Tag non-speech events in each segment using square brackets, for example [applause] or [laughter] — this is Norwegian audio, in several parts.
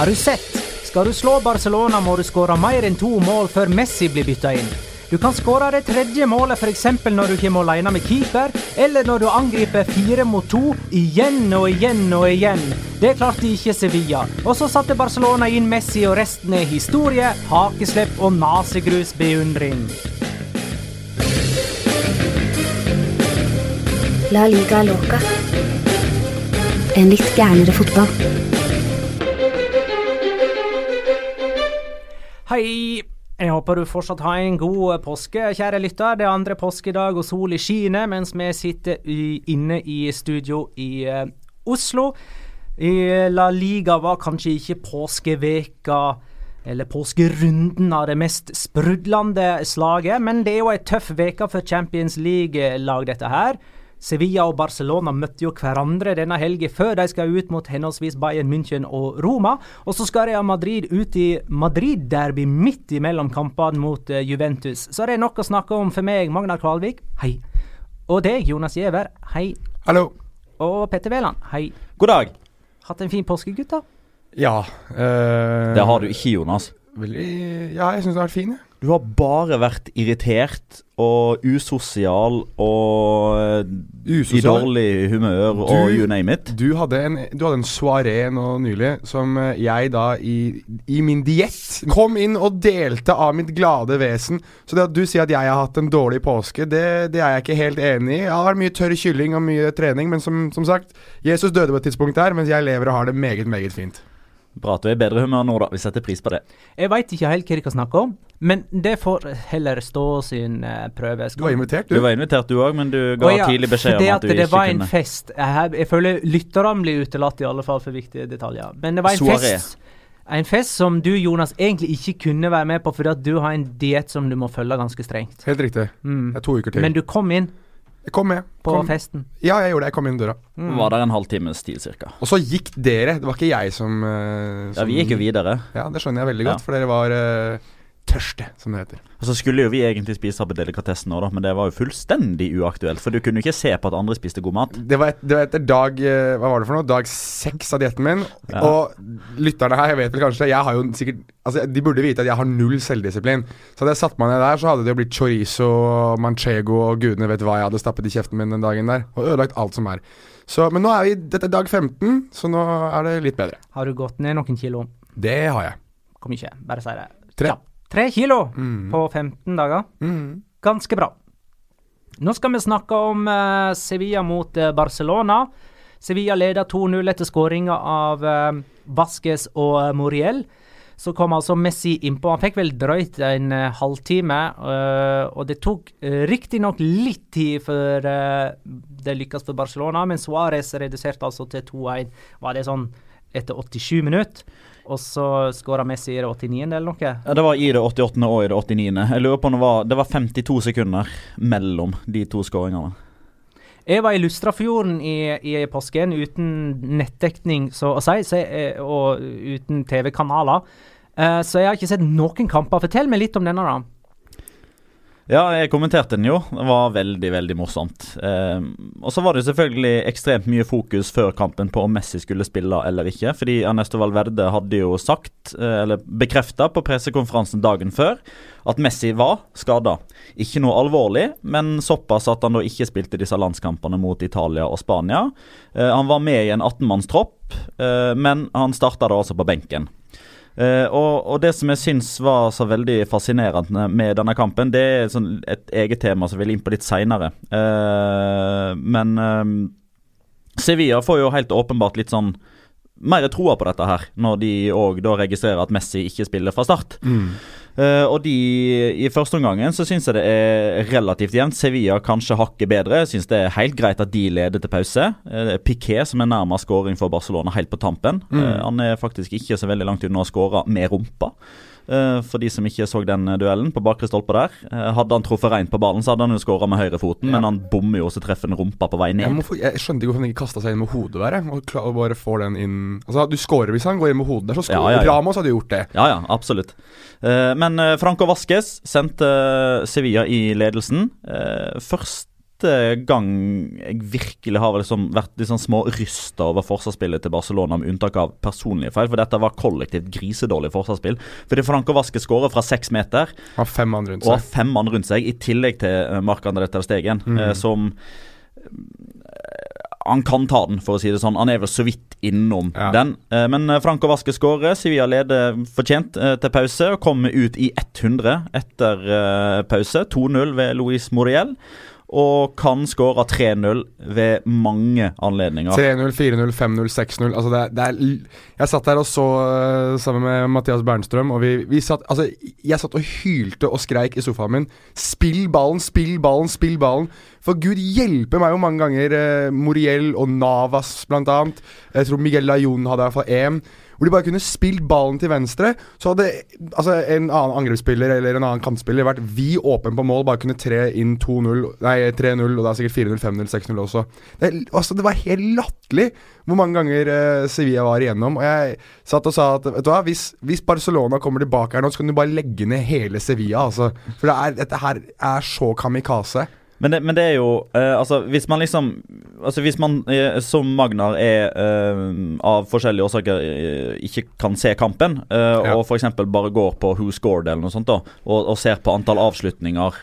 Har du sett? Skal du slå Barcelona, må du skåre mer enn to mål før Messi blir bytta inn. Du kan skåre det tredje målet f.eks. når du kommer alene med keeper, eller når du angriper fire mot to igjen og igjen og igjen. Det klarte ikke Sevilla. Og så satte Barcelona inn Messi, og resten er historie, hakeslepp og nasegrusbeundring. La liga loca. En litt gærnere fotball. Hei! Jeg håper du fortsatt har en god påske, kjære lytter. Det er andre påskedag og sol i skinnet mens vi sitter i, inne i studio i uh, Oslo. I La Liga var kanskje ikke påskeveka eller påskerunden av det mest sprudlende slaget, men det er jo ei tøff veke for Champions League-lag, dette her. Sevilla og Barcelona møtte jo hverandre denne helgen før de skal ut mot henholdsvis Bayern München og Roma. Og så skal Real Madrid ut i Madrid-derby midt imellom kampene mot eh, Juventus. Så det er nok å snakke om for meg, Magnar Kvalvik. Hei. Og deg, Jonas Giæver. Hei. Hallo. Og Petter Wæland. Hei. God dag. Hatt en fin påske, gutta? Ja Øh... Det har du ikke, Jonas. Veldig Ja, jeg syns det har vært fin, jeg. Du har bare vært irritert og usosial og usosial. i dårlig humør og you name it. Du hadde en, du hadde en soaré nå nylig som eh, jeg da i, i min diett kom inn og delte av mitt glade vesen. Så det at du sier at jeg har hatt en dårlig påske, det, det er jeg ikke helt enig i. Jeg har mye tørr kylling og mye trening, men som, som sagt, Jesus døde på et tidspunkt der, mens jeg lever og har det meget, meget fint. Bra at du er i bedre humør nå, da. Vi setter pris på det. Jeg veit ikke helt hva de kan snakke om, men det får heller stå sin eh, prøve. Du var invitert, Du du. var invitert du òg, men du ga ja, tidlig beskjed om at du ikke kunne det var en fest. Jeg, jeg føler lytterne blir utelatt, i alle fall for viktige detaljer. Men det var en Soirée. fest. En fest som du, Jonas, egentlig ikke kunne være med på fordi at du har en diett som du må følge ganske strengt. Helt riktig. Mm. Det er to uker til. Men du kom inn Jeg kom med. på Kom. festen. Ja, jeg gjorde det. Jeg kom inn døra. Var der en halvtimes tid cirka. Og så gikk dere. Det var ikke jeg som, eh, Ja, vi gikk jo videre. Ja, det skjønner jeg veldig Ja. godt, for dere var eh, tørste, som det heter. Og så skulle jo vi egentlig spise på delikatessen da, men det var jo fullstendig uaktuelt. For du kunne jo ikke se på at andre spiste god mat. Det var, et, det var etter dag eh, Hva var det for noe? Dag seks av dietten min. Ja. Og lytterne her, jeg vet vel kanskje Jeg har jo sikkert Altså, De burde vite at jeg har null selvdisiplin. Så hadde jeg satt meg ned der, så hadde det jo blitt chorizo, manchego og gudene vet hva jeg hadde stappet i kjeften min den dagen der. Og ødelagt alt som er. Så, men nå er vi Dette er dag 15, så nå er det litt bedre. Har du gått ned noen kilo? Det har jeg. Hvor mye? Bare si det. Tre. Ja, tre kilo Mm. på 15 dager. Mm. Ganske bra. Nå skal vi snakke om uh, Sevilla mot uh, Barcelona. Sevilla leder 2-0 etter skåringa av uh, Vasques og uh, Moriel. Så kom altså Messi innpå. Han fikk vel drøyt en uh, halvtime. Uh, og det tok uh, riktignok litt tid før eh, det lykkes for Barcelona, men Suárez reduserte altså til 2-1. Var det sånn etter 87 minutter? Og så skåra Messi i det 89. eller noe? Ja, Det var i det 88. og i det 89. Jeg lurer på om det var, det var 52 sekunder mellom de to skåringene. Jeg var i Lustrafjorden i, i påsken uten nettdekning, så å si, så og uten TV-kanaler. Eh, så jeg har ikke sett noen kamper. Fortell meg litt om denne, da. Ja, jeg kommenterte den jo. Det var veldig, veldig morsomt. Eh, og så var det selvfølgelig ekstremt mye fokus før kampen på om Messi skulle spille eller ikke. Fordi Ernesto Valverde hadde jo sagt, eh, eller bekrefta på pressekonferansen dagen før, at Messi var skada. Ikke noe alvorlig, men såpass at han da ikke spilte disse landskampene mot Italia og Spania. Eh, han var med i en 18-mannstropp, eh, men han starta da altså på benken. Eh, og, og det som jeg syns var så veldig fascinerende med denne kampen, det er sånn et eget tema som vi vil inn på litt seinere. men uh, Sevilla får jo helt åpenbart litt sånn mer troa på dette her, når de òg registrerer at Messi ikke spiller fra start. Eh, og de I første omgangen så syns jeg det er relativt jevnt. Sevilla kanskje hakket bedre. Jeg syns det er helt greit at de leder til pause. Uh, er Piquet som er nærmest scoring for Barcelona helt på tampen. Eh, han er faktisk ikke så veldig langt unna å skåre med rumpa. Eh, for de som ikke så den duellen på bakre stolpe der. Eh, hadde han truffet reint på ballen, så hadde han jo skåra med høyrefoten, men han bommer jo, så treffer han rumpa på vei Jeg, ned. må få, jeg skjønte ikke hvorfor han ikke kasta seg inn med hodet der. Og, og bare får den inn Altså, Du skårer hvis han går inn med hodet der, så Ja, scorer ja, ja. Ramos hadde gjort det. Ja, ja, absolutt. Eh, men Franco Vasques sendte Sevilla i ledelsen. Eh, første gang jeg virkelig har liksom vært litt sånn små rysta over forsvarsspillet til Barcelona, med unntak av personlige feil, for dette var kollektivt grisedårlig forsvarsspill. Fordi Franco Vaske skårer fra seks meter har fem andre rundt og har seg. fem mann rundt seg, i tillegg til uh, Marc-André Ter Stegen, eh, som eh, han kan ta den, for å si det sånn. Han er vel så vidt innom Ja. den. Eh, Men eh, Franco Vasque skårer. Sevilla leder fortjent eh, til pause og kommer ut i 100 etter eh, pause. 2-0 ved Luis Moriel. Og kan skåre 3-0 ved mange anledninger. 3-0, 4-0, 5-0, 6-0. Altså det, det er Jeg satt der og så øh, sammen med Mathias Bernstrøm, og vi, vi satt Altså, jeg satt og hylte og skreik i sofaen min. Spill ballen, spill ballen, spill ballen. For gud hjelpe meg hvor mange ganger uh, Moriel og Navas, blant annet Jeg tror Miguel Lajon hadde i hvert fall EM. Hvor de bare kunne spilt ballen til venstre. Så hadde altså, en annen angrepsspiller eller en annen kantspiller vært vi åpen på mål, bare kunne tre inn 2-0, nei 3-0, og det er sikkert 4-0, 5-0, 6-0 også. Det, altså, det var helt latterlig hvor mange ganger uh, Sevilla var igjennom. Og jeg satt og sa at vet du hva, hvis, hvis Barcelona kommer tilbake her nå, så kan du bare legge ned hele Sevilla. Altså. For det er, dette her er så kamikaze. Men det, men det er jo uh, Altså, hvis man liksom Altså, hvis man uh, som Magnar er uh, av forskjellige årsaker ikke kan se kampen, Ja. og f.eks. bare går på Who Scored eller noe sånt, da, og, og ser på antall avslutninger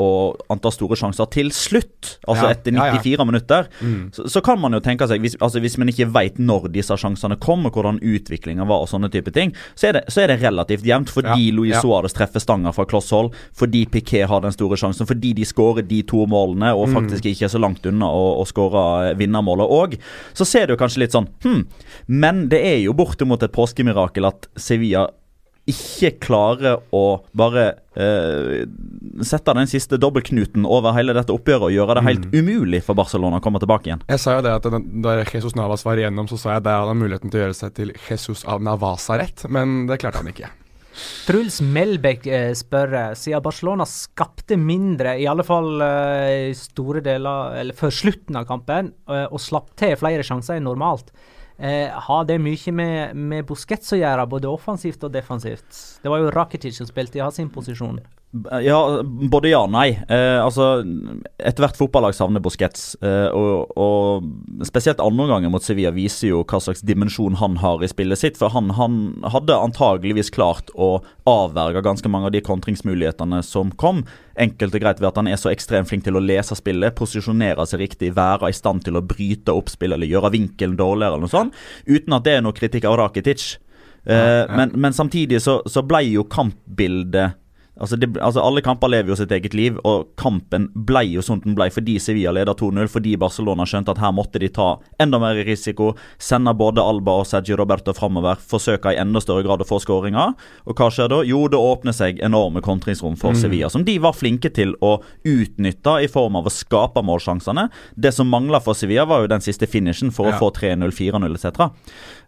og antall store sjanser til slutt, altså Ja. etter Ja, ja. 94 minutter, Mm. så, så kan man jo tenke seg hvis, altså, hvis man ikke veit når disse sjansene kom, og hvordan utviklinga var, og sånne type ting, så er det, så er det relativt jevnt, fordi. Luis. Suárez treffer stanga fra kloss hold, fordi Piquet har den store sjansen, fordi de skårer de to målene og faktisk ikke er så langt unna å, å skåre vinnermålet òg. Så ser du kanskje litt sånn Hm, men det er jo bortimot et påskemirakel at Sevilla ikke klarer å bare eh, sette den siste dobbeltknuten over hele dette oppgjøret og gjøre det helt umulig for Barcelona å komme tilbake igjen. Jeg sa jo det at Da Jesus Navas var igjennom, så sa jeg at der hadde han muligheten til å gjøre seg til Jesus av Navasaret, men det klarte han ikke. Truls Melbæk eh, spør eh, siden Barcelona skapte mindre, i alle fall eh, i store deler, eller før slutten av kampen, og slapp til flere sjanser enn normalt. Har det mye med, med Busquets å gjøre, både offensivt og defensivt? Det var jo Rakitic som spilte i sin posisjon. Ja, både ja og nei. Eh, altså, Ethvert fotballag savner Busquets. Eh, og, og spesielt andreomgangen mot Sevilla viser jo hva slags dimensjon han har i spillet sitt. For han, han hadde antageligvis klart å avverge ganske mange av de kontringsmulighetene som kom. Enkelt og greit ved at han er så ekstremt flink til å lese spillet, posisjonere seg riktig, være i stand til å bryte opp spillet eller gjøre vinkelen dårligere eller noe sånt, uten at det er noe kritikk av Rakitic. Eh, Men, men samtidig så, så ble jo kampbildet Altså, det, altså Alle kamper lever jo sitt eget liv, og kampen ble jo sånn den ble fordi Sevilla leda 2-0. Fordi Barcelona skjønte at her måtte de ta enda mer risiko. Sende både Alba og Sergio Roberto framover. Forsøke i enda større grad å få skåringer. Og hva skjer da? Jo, det åpner seg enorme kontringsrom for Mm. Sevilla. Som de var flinke til å utnytte i form av å skape målsjansene. Det som mangla for Sevilla, var jo den siste finishen for Ja. å få 3-0, 4-0 etc.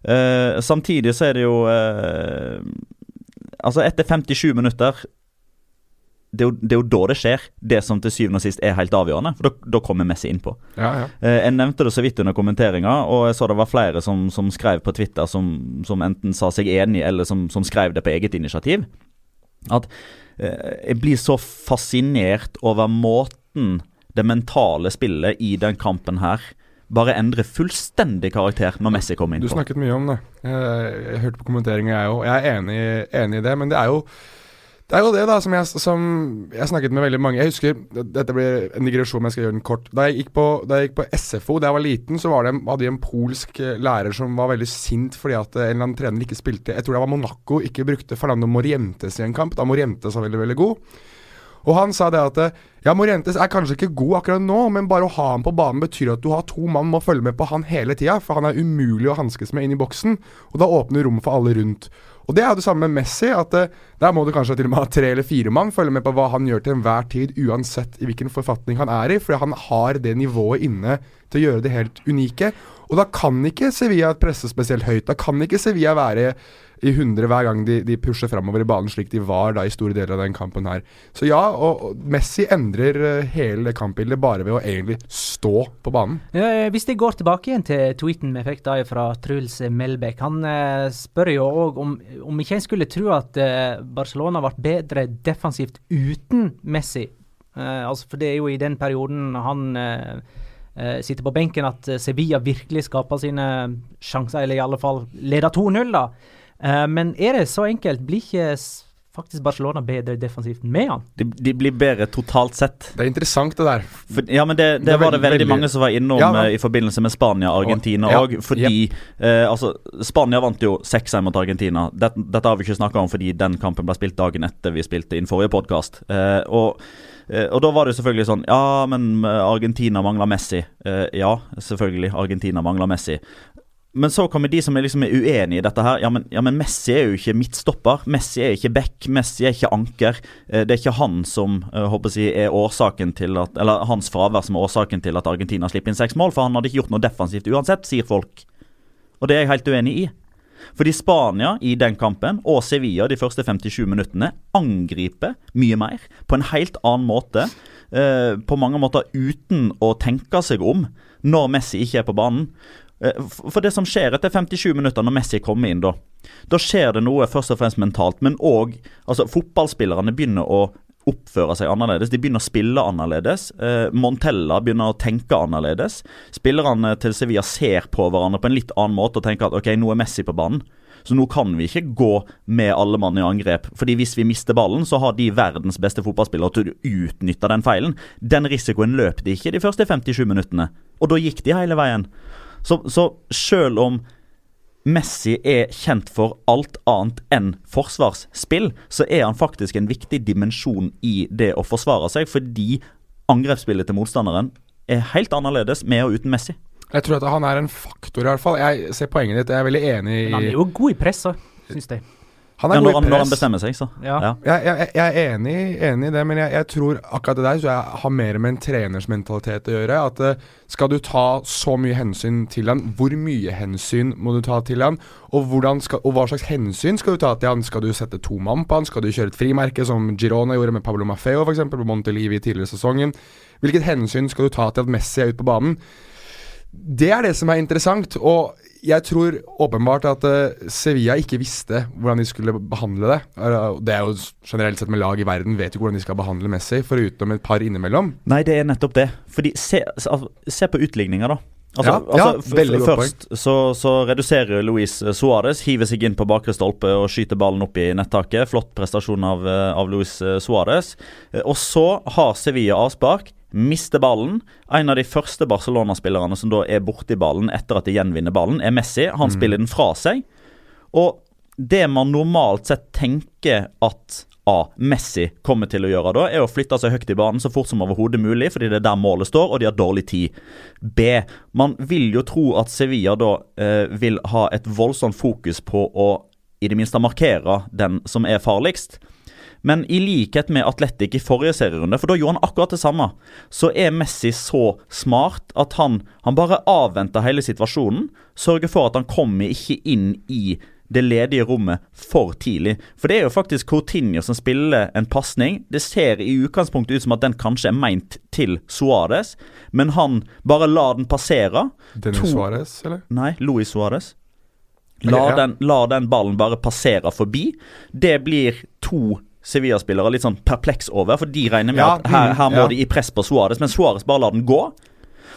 Uh, samtidig så er det jo uh, Altså, etter 57 minutter det er, jo, da det skjer, det som til syvende og sist er helt avgjørende. For da, da kommer Messi innpå. Ja, ja. Eh, jeg nevnte det så vidt under kommenteringa, og jeg så det var flere som, som skrev på Twitter som, som enten sa seg enig, eller som, som skrev det på eget initiativ. At eh, jeg blir så fascinert over måten det mentale spillet i den kampen her bare endrer fullstendig karakter når Messi kommer Du snakket mye om det. Jeg, jeg hørte på kommenteringa, jeg òg. Jeg er enig, enig i det, men det er jo det er jo det da som jeg, som jeg snakket med veldig mange Jeg husker, Dette blir en digresjon, men jeg skal gjøre den kort. Da jeg gikk på, jeg gikk på SFO da jeg var liten, så var det, hadde de en polsk eh, lærer som var veldig sint fordi at eh, en eller annen trener ikke spilte Jeg tror det var Monaco ikke brukte Fernando Morientes i en kamp. Da Morientes var veldig, veldig god. Og han sa det at eh, ja, Morientes er kanskje ikke god akkurat nå, men bare å ha ham på banen betyr at du har to mann må følge med på han hele tida, for han er umulig å hanskes med inn i boksen. Og da åpner rommet for alle rundt. Og det er det samme med Messi, at uh, der må du kanskje til og med ha tre eller fire mann følge med på hva han gjør til enhver tid, uansett i hvilken forfatning han er i, fordi han har det nivået inne til å gjøre det helt unike. Og da kan ikke Sevilla presse spesielt høyt. Da kan ikke Sevilla være i 100 hver gang de, de pusher framover i banen, slik de var da i store deler av den kampen her. Så ja, og, og Messi endrer eh, hele kampbildet bare ved å egentlig stå på banen. Eh, Hvis jeg går tilbake igjen til tweeten vi fikk da fra Truls Melbæk. Han eh, spør jo òg om, om ikke en skulle tro at Barcelona ble bedre defensivt uten Messi. Altså For det er jo i den perioden han sitter på benken at Sevilla virkelig skaper sine sjanser, eller i alle fall leder 2-0, da. Eh, men er det så enkelt? Blir ikke faktisk Barcelona bedre defensivt med han? De, de blir bedre totalt sett. Det er interessant, det der. For, ja, men det, det, Det var det veldig- veldig mange som var innom Ja, eh, i forbindelse med Spania-Argentina Ja, òg. fordi eh, altså, Spania vant jo 6-1 mot Argentina. Dette, dette har vi ikke snakka om fordi den kampen ble spilt dagen etter vi spilte inn forrige podkast. Eh, og, og da var det selvfølgelig sånn Ja, men Argentina mangler Messi. Ja, selvfølgelig. Argentina mangler Messi. Men så kommer de som er liksom er uenige i dette her. Ja men, ja, men Messi er jo ikke midtstopper. Messi er ikke back. Messi er ikke anker. Eh, Det er ikke han som eh, jeg, er årsaken til at Eller hans fravær som er årsaken til at Argentina slipper inn seks mål, for han hadde ikke gjort noe defensivt uansett, sier folk. Og det er jeg helt uenig i. Fordi Spania i den kampen, og Sevilla de første 57 minuttene, angriper mye mer. På en helt annen måte. Eh, på mange måter uten å tenke seg om når Messi ikke er på banen. Eh, For det som skjer etter 57 minutter når Messi kommer inn, da Da skjer det noe først og fremst mentalt, men òg altså, Fotballspillerne begynner å oppføre seg annerledes. De begynner å spille annerledes. Eh, Montella begynner å tenke annerledes. Spillerne til Sevilla ser på hverandre på en litt annen måte og tenker at ok, nå er Messi på banen. Så nå kan vi ikke gå med alle mann i angrep. Fordi hvis vi mister ballen, så har de verdens beste fotballspillere til å utnytte den feilen. Den risikoen løp de ikke de første 57 minuttene. Og da gikk de hele veien. Så, så selv om Messi er kjent for alt annet enn forsvarsspill, så er han faktisk en viktig dimensjon i det å forsvare seg, fordi angrepsspillet til motstanderen er helt annerledes med og uten Messi. Jeg tror at han er en faktor, i hvert fall. Jeg ser poenget ditt. Jeg er veldig enig i Men han er jo god i press òg, syns jeg. Han Ja, er når, god han, i når han bestemmer seg, så. Ja. Ja. Jeg, jeg, jeg er enig, enig i det, men jeg, jeg tror akkurat det der så jeg har mer med en treners mentalitet å gjøre. At uh, skal du ta så mye hensyn til han, hvor mye hensyn må du ta til han? Og, skal, og hva slags hensyn skal du ta til han? Skal du sette to mann på han? Skal du kjøre et frimerke, som Girona gjorde med Pablo Maffeo f.eks. på Montelivi tidligere i sesongen? Hvilket hensyn skal du ta til at Messi er ute på banen? Det er det som er interessant. Og jeg tror åpenbart at uh, Sevilla ikke visste hvordan de skulle behandle det. Eh, det er jo generelt sett med lag i verden vet jo hvordan de skal behandle Messi, foruten et par innimellom. Nei, det er nettopp det. Fordi se, altså, se på utligninga, da. Altså, Ja, altså, ja, først så, så reduserer Luis Suárez, hiver seg inn på bakre stolpe og skyter ballen opp i nettaket. Flott prestasjon av, eh, av Luis Suárez. Og så har Sevilla avspark, mister ballen. En av de første Barcelona-spillerne som da er borti ballen etter at de gjenvinner ballen, er Messi. Han spiller den fra seg. Og det man normalt sett tenker at A. Messi kommer til å gjøre da, er å flytte seg høyt i banen så fort som overhodet mulig, fordi det er der målet står, og de har dårlig tid. B. Man vil jo tro at Sevilla da eh, vil ha et voldsomt fokus på å i det minste markere den som er farligst. Men i likhet med Atletic i forrige serierunde, for da gjorde han akkurat det samme, så er Messi så smart at han, han bare avventer hele situasjonen. Sørger for at han kommer ikke inn i det ledige rommet for tidlig. For det er jo faktisk Coutinho som spiller en pasning. Det ser i utgangspunktet ut som at den kanskje er meint til Suárez, men han bare lar den passere. Dennis To- Suárez, eller? Nei, Luis Suárez. La, Ok, ja. den, la den ballen bare passere forbi. Det blir to Sevilla-spillere litt sånn perpleks over, for de regner med Ja, at her, her må ja. de i press på Suárez, men Suárez bare lar den gå.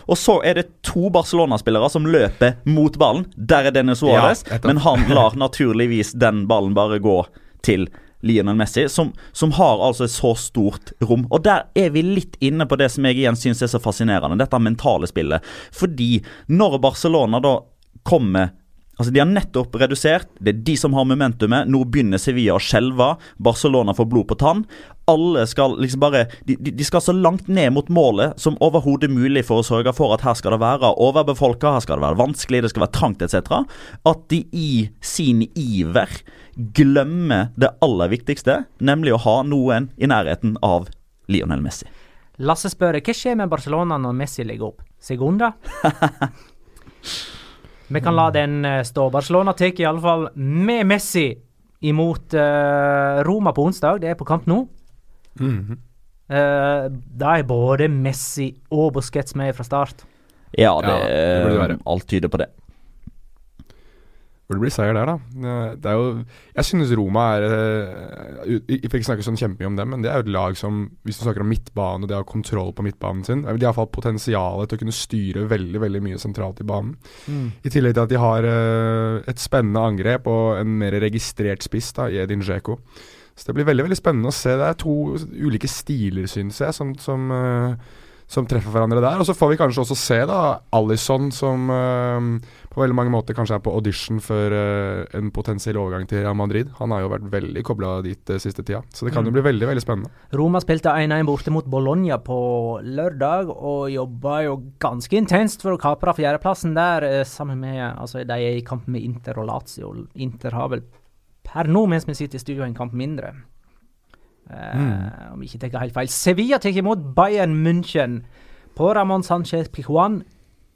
Og så er det to Barcelona-spillere som løper mot ballen. Der er Dennis Suárez, Ja, men han lar naturligvis den ballen bare gå til Lionel Messi, som, som har altså et så stort rom. Og der er vi litt inne på det som jeg igjen syns er så fascinerende, dette mentale spillet. Fordi når Barcelona da kommer Altså De har nettopp redusert. Det er de som har momentumet. Nå begynner Sevilla å skjelve. Barcelona får blod på tann. Alle skal liksom bare de, de skal så langt ned mot målet som overhodet mulig for å sørge for at her skal det være overbefolka, her skal det være vanskelig, det skal være trangt etc. At de i sin iver glemmer det aller viktigste, nemlig å ha noen i nærheten av Lionel Messi. Lasse spør hva skjer med Barcelona når Messi legger opp? Segunda? [laughs] Vi kan la den eh, stå. Barcelona tar iallfall med Messi imot uh, Roma på onsdag. Det er på kamp nå. Mm -hmm. uh, da er både Messi og Busquets med fra start. Ja, det, Ja, det det alt tyder på det. Burde bli seier der, da. Eh, Det er jo Jeg synes Roma er eh, Jeg fikk ikke snakke sånn kjempemye om dem, men det er jo et lag som Hvis du snakker om midtbane og det å ha kontroll på midtbanen sin De har iallfall potensialet til å kunne styre veldig veldig mye sentralt i banen. I tillegg til at de har eh, et spennende angrep og en mer registrert spiss da, i Edin Dzeko. Så det blir veldig veldig spennende å se. Det er to ulike stiler, synes jeg, som, som, eh, som treffer hverandre der. Og så får vi kanskje også se da Alison, som uh, på veldig mange måter kanskje er på audition for uh, en potensiell overgang til Real Madrid. Han har jo vært veldig kobla dit uh, siste tida, så det kan jo bli veldig veldig spennende. Roma spilte 1-1 borte mot Bologna på lørdag, og jobba jo ganske intenst for å kapre fjerdeplassen der, sammen med Altså, de er i kamp med Inter og Lazio. Inter har vel per nå, mens vi sitter i studio, en kamp mindre. Eh, Om jeg ikke tar helt feil. Sevilla tar imot Bayern München på Ramón Sánchez Pijuan.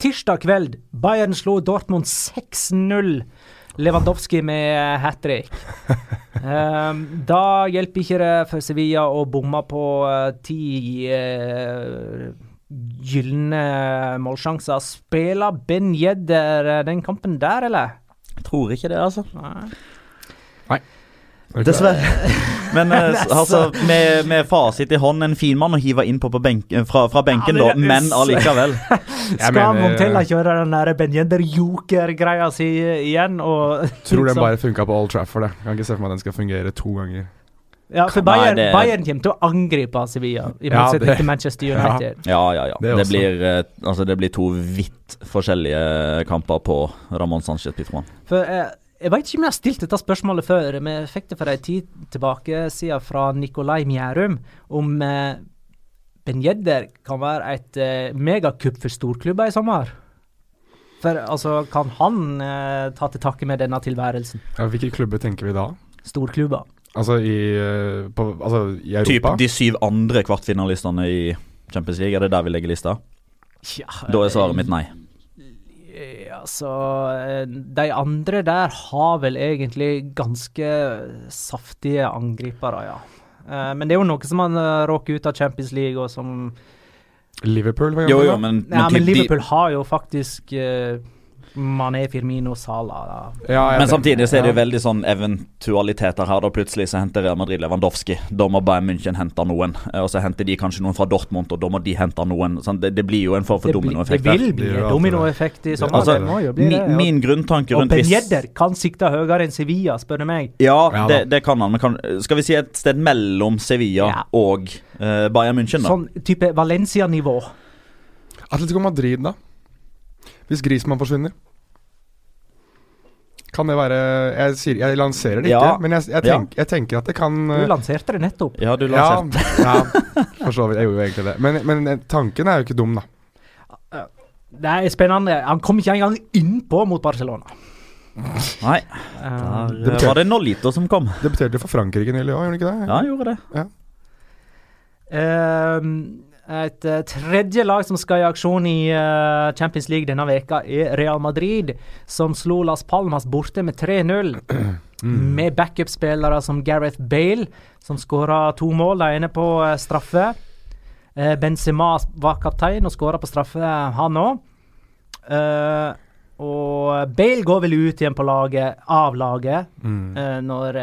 Tirsdag kveld, Bayern slo Dortmund 6-0. Lewandowski med hat trick. um, [laughs] da hjelper ikke det for Sevilla å bomme på uh, ti uh, gylne målsjanser. Spiller Ben Jedder eh, den kampen der, eller? Jeg tror ikke det, altså. Nei. Dessverre. [laughs] Men eh, [laughs] altså, med, med fasit i hånd, en fin mann å hive innpå på benk, fra, fra benken, Ja, men er men [laughs] allikevel. Skal Montella kjøre den der Ben Yedder-joker-greia si igjen? Og Tror den liksom- bare funka på Old Trafford. Jeg Kan ikke se for meg at den skal fungere to ganger. Ja, for Nei, Bayern, det- Bayern kommer til å angripe Sevilla, i Ja, motsetning det- til Manchester. United. Ja, ja, ja. Det Det, blir, eh, altså, det blir to vidt forskjellige kamper på Ramón Sánchez Pitron. For eh, Jeg vet ikke om jeg har stilt dette spørsmålet før. Vi fikk det for en tid tilbake siden fra Nikolai Mjærum om eh, Ben Jedder kan være et eh, megakupp for storklubber i sommer. For altså, kan han eh, ta til takke med denne tilværelsen? Ja, hvilke klubber tenker vi da? Storklubber. Altså i, eh, på, altså, i Typ Europa? de syv andre kvartfinalistene i Champions League, er det der vi legger lista? Ja, Da er svaret mitt nei. Eh, Altså, eh, de andre der har vel egentlig ganske saftige angripere, ja. Eh, Men det er jo noe som han uh, råker ut av Champions League, og som Liverpool, for Jo, eksempel, jo, men, men, Ja, men Liverpool har jo faktisk uh, Mané, Firmino, Salah. Da. Ja, Men samtidig så er det jo ja. veldig sånn eventualiteter her. da Plutselig så henter Real Madrid Lewandowski. Da må Bayern München hente noen. Eh, Og så henter de kanskje noen fra Dortmund, og da må de hente noen. Sånn, det, det blir jo en form for dominoeffekt. det vil bli dominoeffekt i sommer. Altså, det må jo bli Min, det. ja. min grunntanke og rundt hvis Yedder kan sikte høyere enn Sevilla, spør du meg. Ja, Ja det, det kan han. Men kan, skal vi si et sted mellom Sevilla Ja. og uh, Bayern München, da? Sånn type Valencia-nivå. Atletico Madrid, da? Hvis Grismann forsvinner? Kan det være Jeg, sier, jeg lanserer det Ja. ikke, men jeg, jeg, tenk, jeg tenker at det kan Du eh, lanserte det nettopp. Ja, du lanserte ja, for så vidt. Jeg gjorde jo egentlig det. Men, men eh, tanken er jo ikke dum, da. Det er spennende. Han kom ikke engang innpå mot Barcelona. Nei, Eh, det betyr, var det Nolito som kom. Debuterte for Frankrike nylig òg, gjorde det ikke det? Ja, han gjorde det. Ehm, et eh, tredje lag som skal i aksjon i eh, Champions League denne veka er Real Madrid, som slo Las Palmas borte med 3-0. [clears throat] Med backup-spillere som Gareth Bale, som skåra to mål, det ene på eh, straffe. Benzema var kaptein og skåra på straffe, han òg. og Bale går vel ut igjen på laget, av laget, Mm. når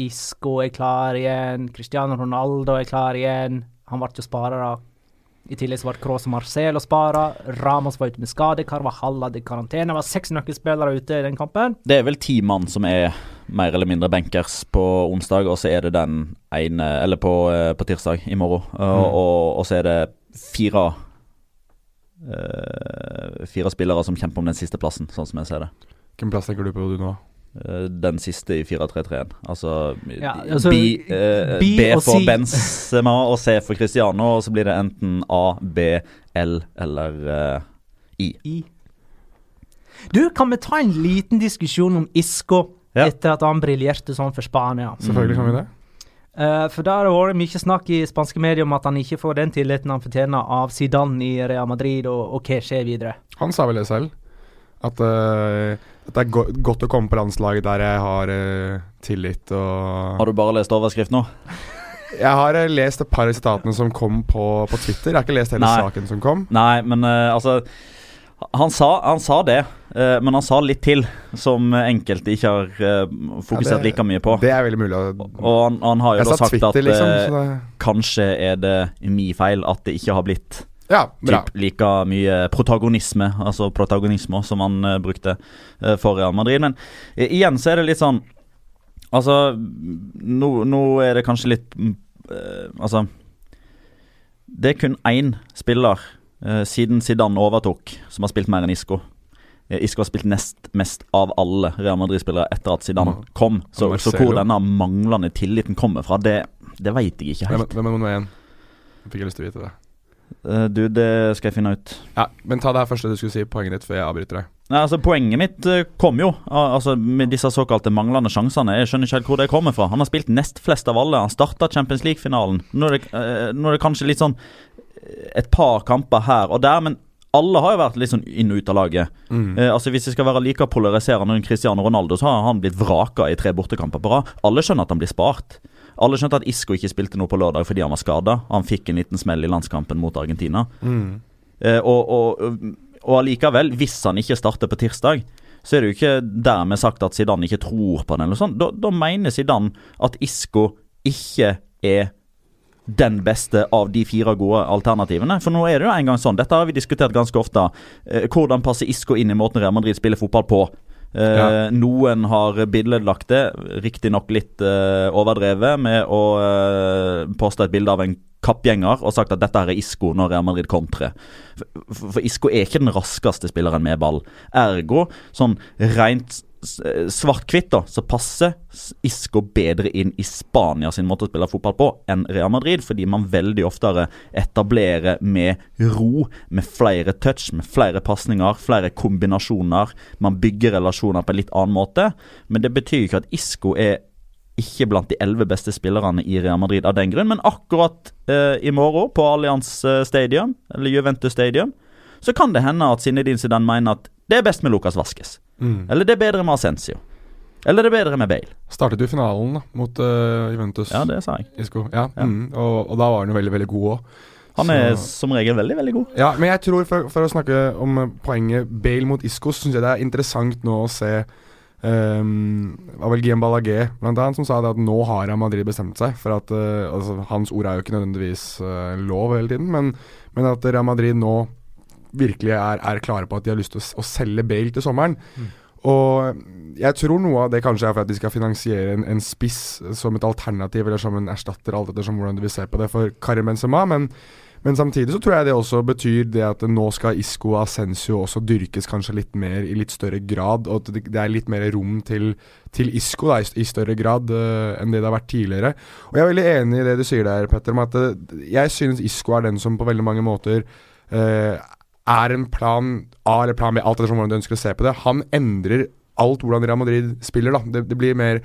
Isco er klar igjen, Cristiano Ronaldo er klar igjen. Han ble jo spara. I tillegg så ble Cross og Marcelo spara. Ramos var ute med skade. Carvajal hadde karantene. Det var seks nøkkelspillere ute i den kampen. Det er vel ti mann som er mer eller mindre bankers på onsdag, og så er det den ene Eller på, eh, på tirsdag i morgen. Og, og, og så er det fire eh, Fire spillere som kjemper om den siste plassen, sånn som jeg ser det. Hvilken plass tenker du på du nå? Eh, Den siste i 4-3-3-en. Altså, Ja, altså, B, eh, B B for C. Benzema og C for Cristiano, og så blir det enten A, B, L eller eh, I. I. Du, kan vi ta en liten diskusjon om Isco Ja. etter at han briljerte sånn for Spania? Selvfølgelig kan vi det. Uh, for da har det vært mye snakk i spanske medier om at han ikke får den tilliten han fortjener av Zidane i Real Madrid, og, og hva skjer videre? Han sa vel det selv. At, eh, at det er go godt å komme på landslaget der jeg har uh, tillit og Har du bare lest overskrift nå? [laughs] Jeg har uh, lest et par av sitatene som kom på, på Twitter. Jeg har ikke lest hele Nei. saken som kom. Nei, men uh, altså han sa, han sa det, men han sa litt til, som enkelte ikke har fokusert Ja, det- like mye på. Det er veldig mulig å Og han, han har jo da sagt Twitter, at liksom. det, kanskje er det min feil at det ikke har blitt ja, bra. typ like mye protagonisme, altså protagonisme, som han uh, brukte uh, for Real Madrid. Men uh, igjen så er det litt sånn Altså, nå, nå er det kanskje litt mm, Altså Det er kun én spiller siden Zidane overtok, som har spilt mer enn Isco. Isco har spilt nest mest av alle Real Madrid-spillere etter at Zidane Mm. kom. Så, så hvor denne manglende tilliten kommer fra, det, det veit jeg ikke helt. hvem er nummer én? Jeg fikk lyst til å vite det. Eh, du, det skal jeg finne ut. Ja, Men ta det her første du skulle si, poenget ditt, før jeg avbryter deg. Nei, altså Poenget mitt eh, kom jo altså med disse såkalte manglende sjansene. Jeg skjønner ikke helt hvor det kommer fra. Han har spilt nest flest av alle. Han starta Champions League-finalen. Nå, eh, nå er det kanskje litt sånn et par kamper her og der, men alle har jo vært litt sånn inn og ut av laget. Eh, altså Hvis det skal være like polariserende enn Cristiano Ronaldo, så har han blitt vraka i tre bortekamper på rad. Alle skjønner at han blir spart. Alle skjønte at Isco ikke spilte noe på lørdag fordi han var skada. Han fikk en liten smell i landskampen mot Argentina. Eh, og, og, og allikevel, hvis han ikke starter på tirsdag, så er det jo ikke dermed sagt at Zidane ikke tror på den. eller sånn. Da, da mener Zidane at Isco ikke er den beste av de fire gode alternativene. For nå er det jo en gang sånn, dette har vi diskutert ganske ofte. Eh, hvordan passer Isco inn i måten Real Madrid spiller fotball på? Eh, Ja. Noen har billedlagt det, riktignok litt eh, overdrevet, med å uh, poste et bilde av en kappgjenger og sagt at dette her er Isco når Real Madrid kontrer. For, for, Isco er ikke den raskeste spilleren med ball. Ergo, sånn rent svart-hvitt, da, så passer Isco bedre inn i Spania sin måte å spille fotball på enn Real Madrid, fordi man veldig oftere etablerer med ro, med flere touch, med flere pasninger, flere kombinasjoner. Man bygger relasjoner på en litt annen måte, men det betyr ikke at Isco er ikke blant de elleve beste spillerne i Real Madrid av den grunn, men akkurat eh, i morgen, på Allianz eh, Stadium, eller Juventus Stadium, så kan det hende at Zinedine Zidane mener at det er best med Lucas Vasques. Eller det er bedre med Ascencio. Eller det er bedre med Bale. Startet jo finalen da, mot uh, Juventus. Ja, det sa jeg. Isco. Ja, Ja. Mm, og, og da var han jo veldig, veldig god òg. Han er som regel veldig, veldig god. Ja, men jeg tror, for, for å snakke om eh, poenget Bale mot Isco, så syns jeg det er interessant nå å se Um, vel Guillaume Ballagé blant annet som sa det at nå har Madrid bestemt seg for at uh, altså, Hans ord er jo ikke nødvendigvis uh, lov hele tiden, men, men at Real Madrid nå virkelig er, er klare på at de har lyst til å, å selge Bale til sommeren. Og jeg tror noe av det kanskje er for at de skal finansiere en, en spiss som et alternativ eller som en erstatter, alt ettersom hvordan du vil se på det, for Karim Benzema. Men, Men samtidig så tror jeg det også betyr det at nå skal Isco og Ascencio også dyrkes kanskje litt mer i litt større grad, og at det, er litt mer rom til, til Isco da, i, større grad uh, enn det det har vært tidligere. Og jeg er veldig enig i det du sier der, Petter, om at det, jeg synes Isco er den som på veldig mange måter uh, er en plan A eller plan B, alt etter hvordan du ønsker å se på det. Han endrer alt hvordan Real Madrid spiller. da. Det, det blir mer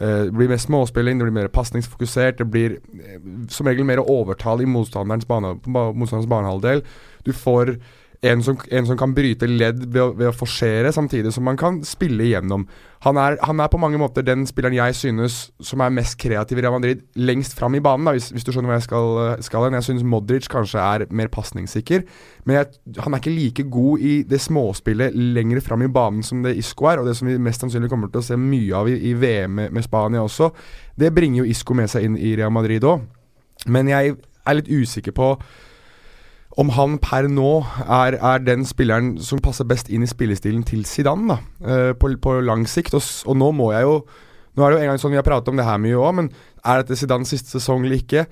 Uh, det blir mer småspilling, det blir mer pasningsfokusert. Det blir uh, som regel mer overtall i motstanderens, bane, banehalvdel. Du får en som, en som, kan bryte ledd ved å, ved å forsere, samtidig som man kan spille igjennom. Han er, han er, på mange måter den spilleren jeg synes som er mest kreativ i Real Madrid, lengst fram i banen, da, hvis, hvis, du skjønner hva jeg skal, skal hen. Jeg synes Modric kanskje er mer pasningssikker, men jeg, han er ikke like god i det småspillet lenger fram i banen som det Isco er, og det som vi mest sannsynlig kommer til å se mye av i, i VM med, med, Spania også. Det bringer jo Isco med seg inn i Real Madrid òg, men jeg er litt usikker på om han per nå er, er, den spilleren som passer best inn i spillestilen til Zidane, da, uh, på, på, lang sikt. Og, og, nå må jeg jo Nå er det jo en gang sånn vi har pratet om det her mye òg, men er dette Zidanes siste sesong eller ikke?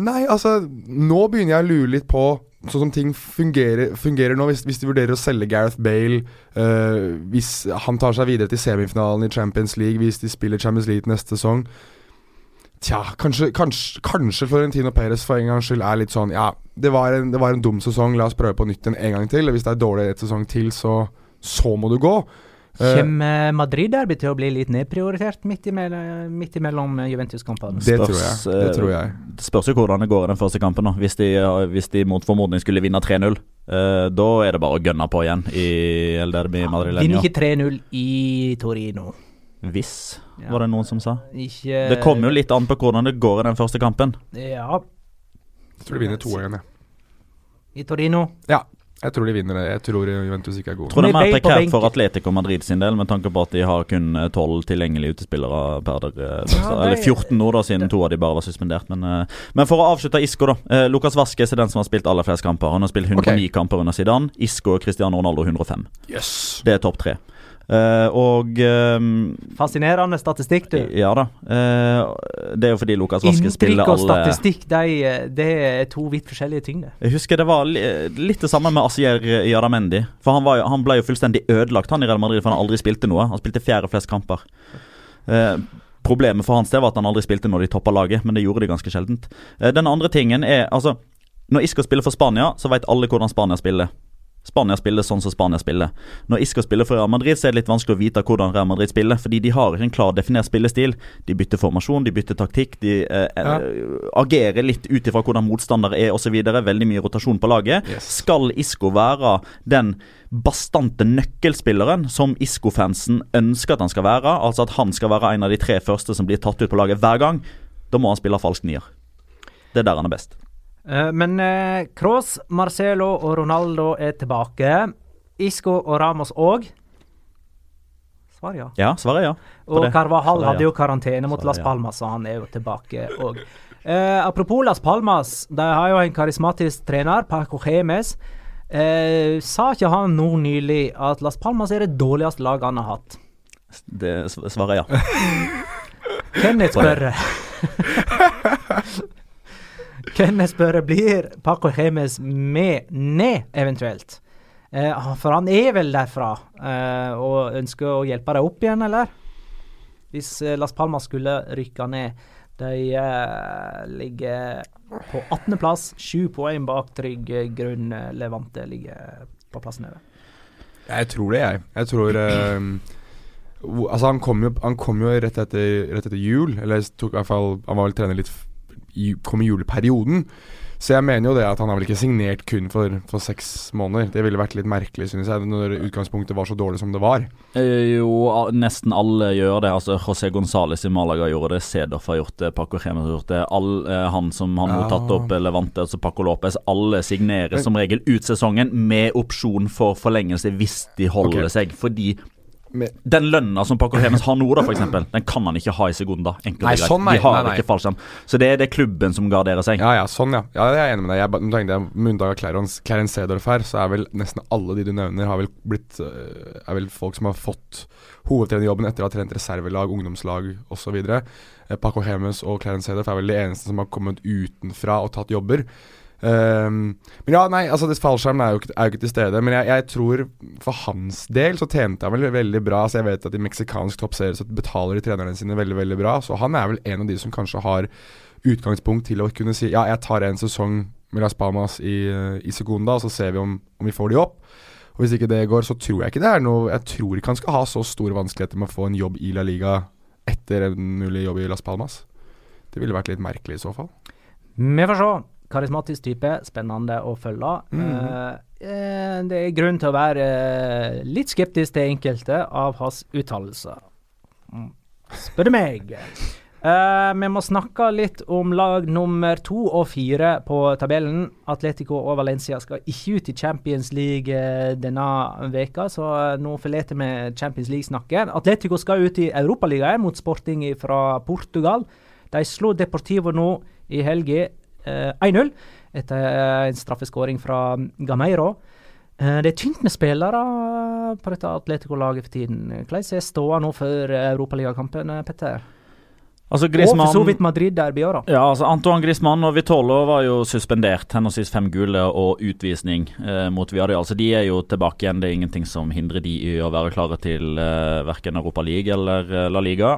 Nei, altså Nå begynner jeg å lure litt på sånn som ting fungerer, fungerer nå. Hvis, hvis, de vurderer å selge Gareth Bale, uh, hvis han tar seg videre til semifinalen i Champions League, hvis de spiller Champions League neste sesong Tja, kanskje, kanskje, kanskje Florentino Perez for en gangs skyld er litt sånn Ja, det var, en, det var en dum sesong, la oss prøve på nytt en, en gang til. Hvis det er dårlig et sesong til, så, så må du gå. Eh, Kommer Madrid-derby til å bli litt nedprioritert midt, imellom, midt imellom Juventus-kampene? Det. Det tror jeg. Det spørs jo hvordan det går i den første kampen. nå Hvis de, hvis de mot formodning skulle vinne 3-0, uh, da er det bare å gønne på igjen i El Derby Madrid. Vinner ikke 3-0 i Torino. Hvis, ja. var det noen som sa. Ikke, det kommer jo litt an på hvordan det går i den første kampen. Ja. Jeg tror de vinner 2-1, jeg. I Torino? Ja. Jeg tror de vinner det. Jeg tror Juventus ikke er gode. Tror det er mer prekært for Atletico Madrid sin del, med tanke på at de har kun 12 eh, tilgjengelige utespillere per der, eh, ja, Eller 14 nå, da, siden to av de bare var suspendert. Men, eh, men for å avslutte Isco, da. Eh, Lukas Vaskes er den som har spilt aller flest kamper. Han har spilt 109 okay. kamper under Zidane. Isco og Cristiano Ronaldo 105. Yes. Det er topp tre. Uh, og um, Fascinerende statistikk, du. Ja da. Uh, det er jo fordi Lukas Vaske spiller alle Inntrykk og statistikk, de, det er to vidt forskjellige ting, det. Jeg husker det var li litt det samme med Asier Jaramendi. For han, var, han, ble jo fullstendig ødelagt, han i Real Madrid, for han aldri spilte noe. Han spilte fjerde flest kamper. Uh, problemet for hans del var at han aldri spilte når de toppa laget, men det gjorde de ganske sjeldent. den andre tingen er altså Når Isco spiller for Spania, så vet alle hvordan Spania spiller. Spania spiller sånn som Spania spiller. Når Isco spiller for Real Madrid, så er det litt vanskelig å vite hvordan Real Madrid spiller, fordi de har ikke en klar definert spillestil. De bytter formasjon, de bytter taktikk, de eh, ja. agerer litt ut ifra hvordan motstandere er osv. Veldig mye rotasjon på laget. Yes. Skal Isco være den bastante nøkkelspilleren som Isco-fansen ønsker at han skal være, altså at han skal være en av de tre første som blir tatt ut på laget hver gang, da må han spille falsk nier. Det er der han er best. Eh, men uh, Kroos, Marcelo og Ronaldo er tilbake. Isco og Ramos òg. Svar ja. Ja, svaret ja. Og Carvahal hadde jo karantene mot Las Palmas, så han er jo tilbake òg. Eh, apropos Las Palmas, de har jo en karismatisk trener, Paco Gemes. Eh, sa ikke han nå nylig at Las Palmas er det dårligste laget han har hatt? Det svaret ja. [laughs] Kenneth spør. [laughs] Kan jeg spørre, blir Paco Hemes med ned, eventuelt? Eh, for han er vel derfra eh, og ønsker å hjelpe deg opp igjen, eller? Hvis eh, Las Palmas skulle rykke ned. De eh, ligger på 18.-plass, sju poeng bak trygg grunn. Levante ligger på plassen over. Jeg tror det, jeg. Jeg tror uh, [clears throat] Altså, han kom jo, han kom jo rett, etter, rett, etter, jul. Eller tok i hvert fall Han var vel trener litt kom i juleperioden. Så jeg mener jo det at han har vel ikke signert kun for, for seks måneder. Det ville vært litt merkelig, synes jeg, når utgangspunktet var så dårlig som det var. Eh, jo, nesten alle gjør det. Altså José Gonzales i Malaga gjorde det, Cedorf har gjort det, Paco Remes har gjort det. All, eh, han som har nå tatt opp Levante, altså Paco Lopez. Alle signerer Men, som regel ut sesongen med opsjon for forlengelse hvis de holder okay. seg. Fordi den lønna som Paco Hemes har nå, da, for eksempel, den kan han ikke ha i Segunda. Nei, sånn, nei, De har nei, nei. ikke fallskjerm. Så det er det klubben som garderer seg. Ja, ja, sånn, ja. ja jeg er enig med deg. Jeg, tenkte jeg, Med unntak av Clarence, Clarence Cedorf her, så er vel nesten alle de du nevner, har vel blitt uh, Er vel folk som har fått hovedtrenerjobben etter å ha trent reservelag, ungdomslag osv. Uh, Paco Hemes og Clarence Sedorf er vel de eneste som har kommet utenfra og tatt jobber. Ehm, men ja, nei, altså fallskjermen er jo ikke, er jo ikke til stede. Men jeg, jeg tror for hans del så tjente han vel veldig bra. Så jeg vet at i meksikansk toppserie så betaler de trenerne sine veldig, veldig bra. Så han er vel en av de som kanskje har utgangspunkt til å kunne si ja, jeg tar en sesong med Las Palmas i, i Segunda, og så ser vi om, om vi får de opp. Og Hvis ikke det går, så tror jeg ikke det er noe Jeg tror ikke han skal ha så store vanskeligheter med å få en jobb i La Liga etter en mulig jobb i Las Palmas. Det ville vært litt merkelig i så fall. Vi får se. Karismatisk type, spennende å følge. Mm. Eh, eh, det er grunn til å være eh, litt skeptisk til enkelte av hans uttalelser. Mm. Spør du meg. Eh, vi må snakke litt om lag nummer to og fire på tabellen. Atletico og Valencia skal ikke ut i Champions League eh, denne veka, så nå forlater vi Champions League-snakket. Atletico skal ut i Europaligaen mot Sporting fra Portugal. De slo Deportivo nå i helga 1-0 etter eh, en straffeskåring fra Gameiro. Eh, det er tynt med spillere på dette Atletico-laget for tiden. Hvordan er ståa nå før Europaligakampen, eh, Petter? Altså, Og for så vidt Madrid-derby òg, da. Ja, altså Antoine Griezmann og Vitolo var jo suspendert. Henholdsvis fem gule og utvisning eh, mot Viareal. Altså de er jo tilbake igjen. Det er ingenting som hindrer de i å være klare til eh, verken Europa League eller eh, La Liga.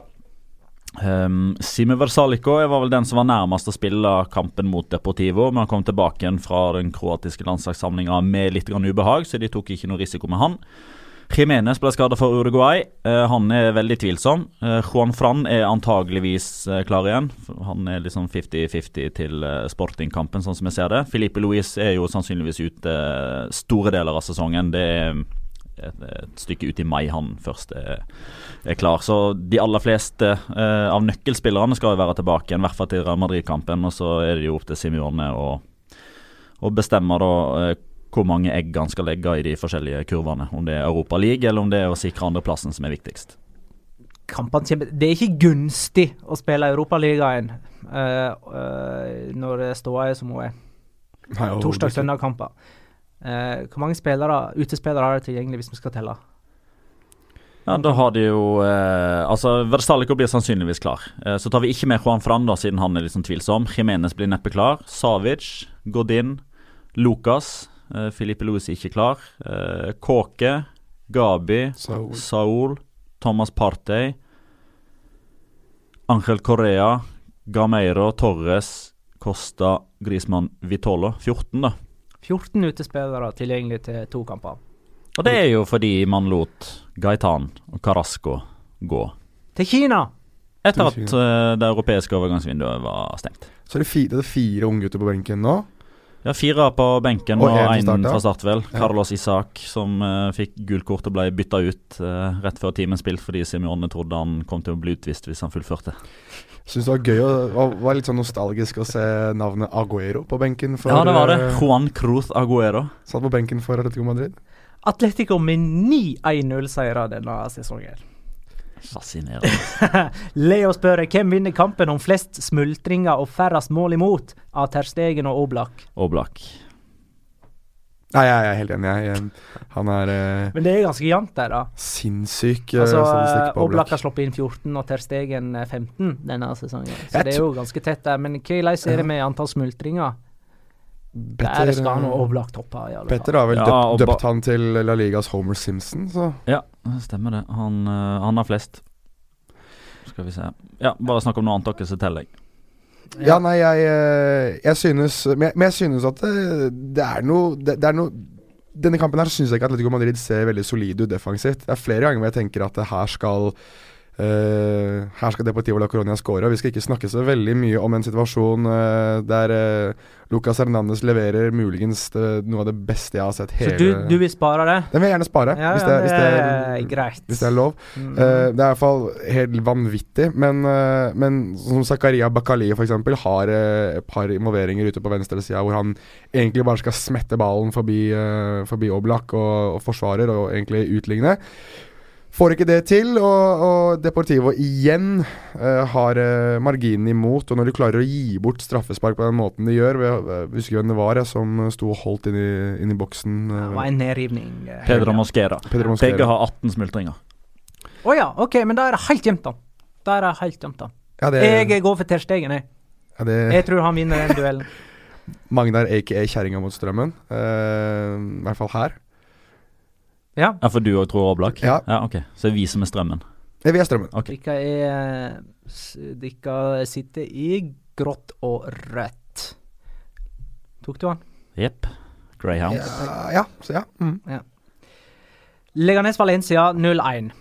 Um, Sime Versalico var vel den som var nærmest å spille kampen mot Deportivo. Men han kom tilbake igjen fra den kroatiske landslagssamlinga med litt grann ubehag, så de tok ikke noe risiko med han. Jimenez ble skada for Uruguay. Uh, han er veldig tvilsom. Uh, Juan Fran er antageligvis uh, klar igjen. Han er liksom 50-50 til sportingkampen, sånn som jeg ser det. Filipe Luis er jo sannsynligvis ute store deler av sesongen. Det er et, et stykke ut i mai han først er, er klar. Så de aller fleste eh, av nøkkelspillerne skal jo være tilbake igjen, i hvert fall til Real Madrid-kampen. Og så er det jo opp til Simione å, å bestemme da eh, hvor mange egg han skal legge i de forskjellige kurvene. Om det er Europa League eller om det er å sikre andreplassen som er viktigst. Kampene Det er ikke gunstig å spille Europaligaen uh, uh, når ståa er som hun er. Torsdag-søndag-kamper. Uh, hvor mange spillere, utespillere har det tilgjengelig hvis vi skal telle? Ja, Da har de jo eh, Altså, Versalico blir sannsynligvis klar. Eh, så tar vi ikke med Juan Fran, da, siden han er litt sånn tvilsom. Jimenez blir neppe klar. Savic, Godin, Lucas. Eh, Filipe Louis er ikke klar. Eh, Kåke, Gabi, Saul. Saul, Thomas Partey, Angel Correa, Gameiro, Torres, Costa, Grismann, Vitolo. 14, da. 14 utespillere tilgjengelig til to kamper. Og det er jo fordi man lot Gaitan og Carasco gå. Til Kina! Etter at uh, det europeiske overgangsvinduet var stengt. Så er det fire, det er fire unggutter på benken nå. Ja, Fire på benken Og én fra start, vel. Ja. Carlos Isak, som uh, fikk gult kort og ble bytta ut uh, rett før timen spilt fordi Simione trodde han kom til å bli utvist hvis han fullførte. Syns det var gøy og var, litt sånn nostalgisk å se navnet Aguero på benken for ja, det var det. Juan Cruz Aguero. Satt på benken for Atletico Madrid. Atletico med ni 1-0-seire denne sesongen. Fascinerende. [laughs] Leo spør hvem vinner kampen om flest smultringer og færrest mål imot av Ter Stegen og Oblak. Oblak. Nei, jeg er helt enig. Jeg, jeg, han er eh, Men det er ganske jevnt der, da. sinnssyk eh, Altså, statistikk Oblak har sluppet inn 14 og Ter Stegen eh, 15 denne sesongen. Så Jeg det er jo ganske tett der. Men hvordan er det med antall smultringer? Der skal han overlagt hoppe. i alle Petter har vel Ja, døpt, og døpt han til La Ligas Homer Simpson, så Ja, stemmer det. Han, eh, han har flest. Skal vi se. Ja, bare snakk om noe annet dere, så teller jeg. Ja, nei, jeg, eh, jeg synes Men jeg, men jeg synes at det, det er noe det, det er noe Denne kampen her syns jeg ikke Atletico Madrid ser veldig solide ut defensivt. Det er flere ganger hvor jeg tenker at det her skal eh, Her skal Deportivo La Coronia score. Vi skal ikke snakke så veldig mye om en situasjon uh, der uh, Lucas Hernandez leverer muligens det, noe av det beste jeg har sett Så hele du, du vil spare det? Den vil jeg gjerne spare, Ja, hvis, det, hvis, det er, hvis det er lov. Mm. Det er i hvert fall helt vanvittig. Men, men som Zakaria Bakali f.eks. har et par involveringer ute på venstresida hvor han egentlig bare skal smette ballen forbi, uh, forbi Oblak og, og forsvarer og egentlig utligne. Får ikke det til, og, og Deportivo igjen uh, har uh, marginen imot. Og når de klarer å gi bort straffespark på den måten de gjør Jeg Husker hvem det var jeg, som sto og holdt inn i, inn i boksen? Uh, Det var en nedrivning. Uh, Pedro Mosquera. Pedro Mosquera. Begge har 18 smultringer. Å ja, OK, men da er det helt jevnt, da. Da er det helt jevnt, da. Ja, det, Jeg går for Ter Stegen, jeg. ja, det, Jeg tror han vinner den duellen. [laughs] Magnar aka Kjerringa mot strømmen. Eh, I hvert fall her. Ja. Ja, For du òg tror Oblak? Ja. ja. Ok, Så vi som er strømmen. Ja, Vi er strømmen. Ok. Dere er sitter i grått og rødt. Tok du han? Jepp. Greyhound. Ja, ja, så ja. Mm. Leganes Valencia 0-1.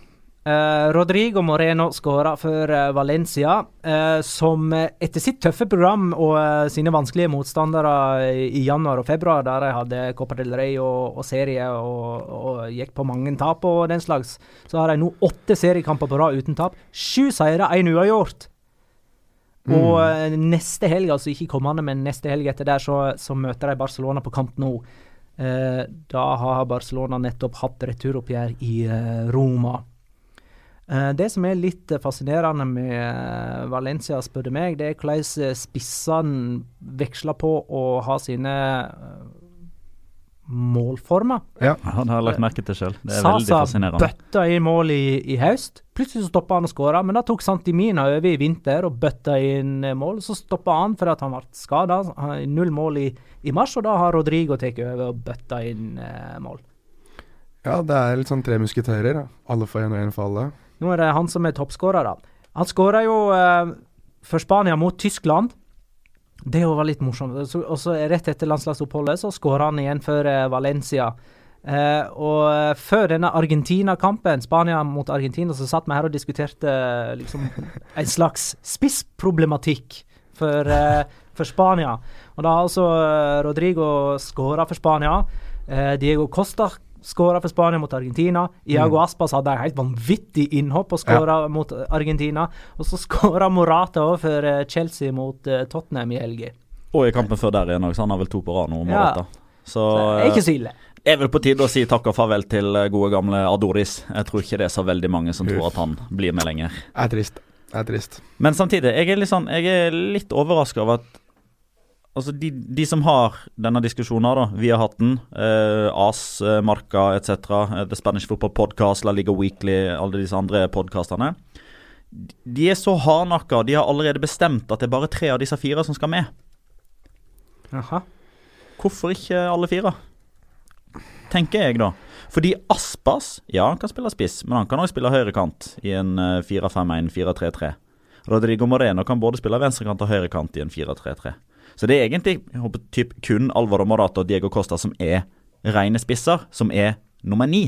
Eh, Rodrigo Moreno skåra for uh, Valencia, uh, som etter sitt tøffe program og sine vanskelige motstandere i, i januar og februar, der de hadde Copa del Rey og, og serie og, og gikk på mange tap og den slags, så har de nå åtte seriekamper på rad uten tap. Sju seire, én uavgjort. Og eh, neste helg, altså ikke kommende, men neste helg etter der, så, så møter de Barcelona på kamp nå. Da har Barcelona nettopp hatt returoppgjør i Roma. Eh, det som er litt eh, fascinerende med eh, Valencia, spør du meg, det er hvordan spissene veksler på å ha sine målformer. Ja, han har lagt merke til sjøl. Det er veldig Sasa fascinerende. bøtta inn mål i, i høst. Plutselig så stoppa han å skåre, men da tok Santimina over i vinter og bøtta inn mål. Så stoppa han fordi at han ble skada. Null mål i, i mars, og da har Rodrigo tatt over og bøtta inn eh, mål. Ja, det er litt sånn tre musketerer. Alle får én og én for alle. Nå er det han som er toppskårer, da. Han skåra jo eh, for Spania mot Tyskland. Det var litt morsomt. Og så rett etter landslagsoppholdet så skåra han igjen for eh, Valencia. Eh, og eh, før denne Argentina-kampen, Spania mot Argentina, så satt vi her og diskuterte eh, liksom [laughs] en slags spissproblematikk for, eh, for Spania. Og da har altså Rodrigo skåra for Spania. Diego Costa skåra for Spania mot Argentina. Iago Aspas hadde et helt vanvittig innhopp og skåra mot Argentina. Og så [laughs] skåra Morata òg for eh, Chelsea mot eh, Tottenham i helga. Og i kampen før der igjen òg, så han har vel to på rad nå. Ja. Morata. Så Det er ikke så ille. det er vel på tide å si takk og farvel til eh, gode gamle Adoris. Jeg tror ikke det er så veldig mange som tror at han blir med lenger. Det er trist. Det er trist. Men samtidig, jeg er litt sånn Jeg er litt overraska over at Altså, de, de som har denne diskusjonen, da, vi har hatt den, eh, AS, eh, Marka etc., eh, The Spanish Football Podcast, La Liga Weekly, alle disse andre podkastene De er så hardnakka, de har allerede bestemt at det er bare tre av disse fire som skal med. Aha. Hvorfor ikke alle fire? Tenker jeg, da. Fordi Aspas ja, han kan spille spiss, men han kan også spille høyrekant i en eh, 4-5-1, 4-3-3. Rodrigo Moreno kan både spille venstrekant og høyrekant i en 4-3-3. Så det er egentlig håper, typ, kun Alvaro Morata og Diego Costa som er rene spisser, som er nummer ni.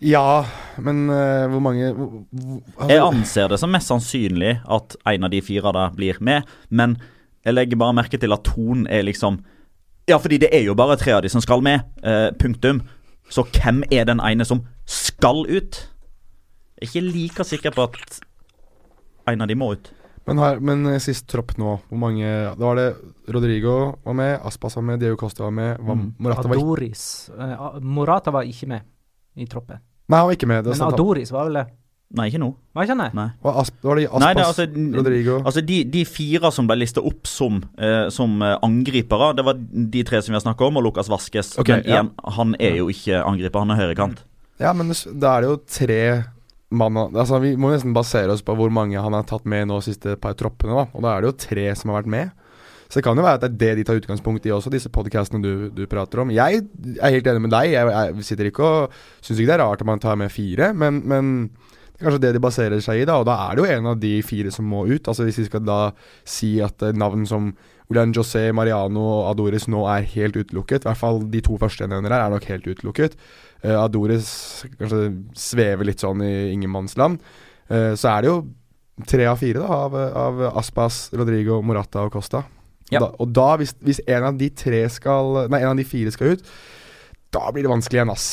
Ja, men uh, hvor mange hvor, hvor, altså, Jeg anser det som mest sannsynlig at en av de fire der blir med, men jeg legger bare merke til at tonen er liksom Ja, fordi det er jo bare tre av de som skal med. Uh, punktum. Så hvem er den ene som skal ut? Jeg er ikke like sikker på at en av de må ut. Men, her, men eh, sist tropp nå, hvor mange Da var det Rodrigo var med, Aspas var med, Diego Costa var med, var, Mm. Morata var Adoris Var A- Morata var ikke med i troppen. Nei, han var ikke med. Det Men sant, Adoris var vel det? Nei, ikke nå. Var ikke han det? Nei. var, Asp, var det Aspas, Nei, det altså- Rodrigo Altså De, de fire som ble lista opp som, eh, som eh, angripere, det var de tre som vi har snakka om, og Lucas Vasques. Okay, Men ja. igjen, han er jo ikke angriper, han er høyrekant. Ja, men da er det jo tre mann Altså Vi må nesten basere oss på hvor mange han har tatt med nå siste par troppene. da Og da er det jo tre som har vært med. Så det kan jo være at det er det de tar utgangspunkt i også, disse podcastene du, du prater om. Jeg er helt enig med deg. Jeg, jeg sitter ikke og syns ikke det er rart at man tar med fire, men, men det er kanskje det de baserer seg i, da. Og da er det jo en av de fire som må ut. Altså Hvis vi skal da si at eh, navn som Julian José, Mariano og Adoris nå er helt utelukket, i hvert fall de to første jeg nevner her, er nok helt utelukket. Uh, Adoris kanskje svever litt sånn i ingenmannsland. Uh, så er det jo tre av fire da, av, av Aspas, Rodrigo, Morata og Costa. Ja. Da, og da hvis, hvis en av de tre skal Nei, en av de fire skal ut, da blir det vanskelig igjen, ass.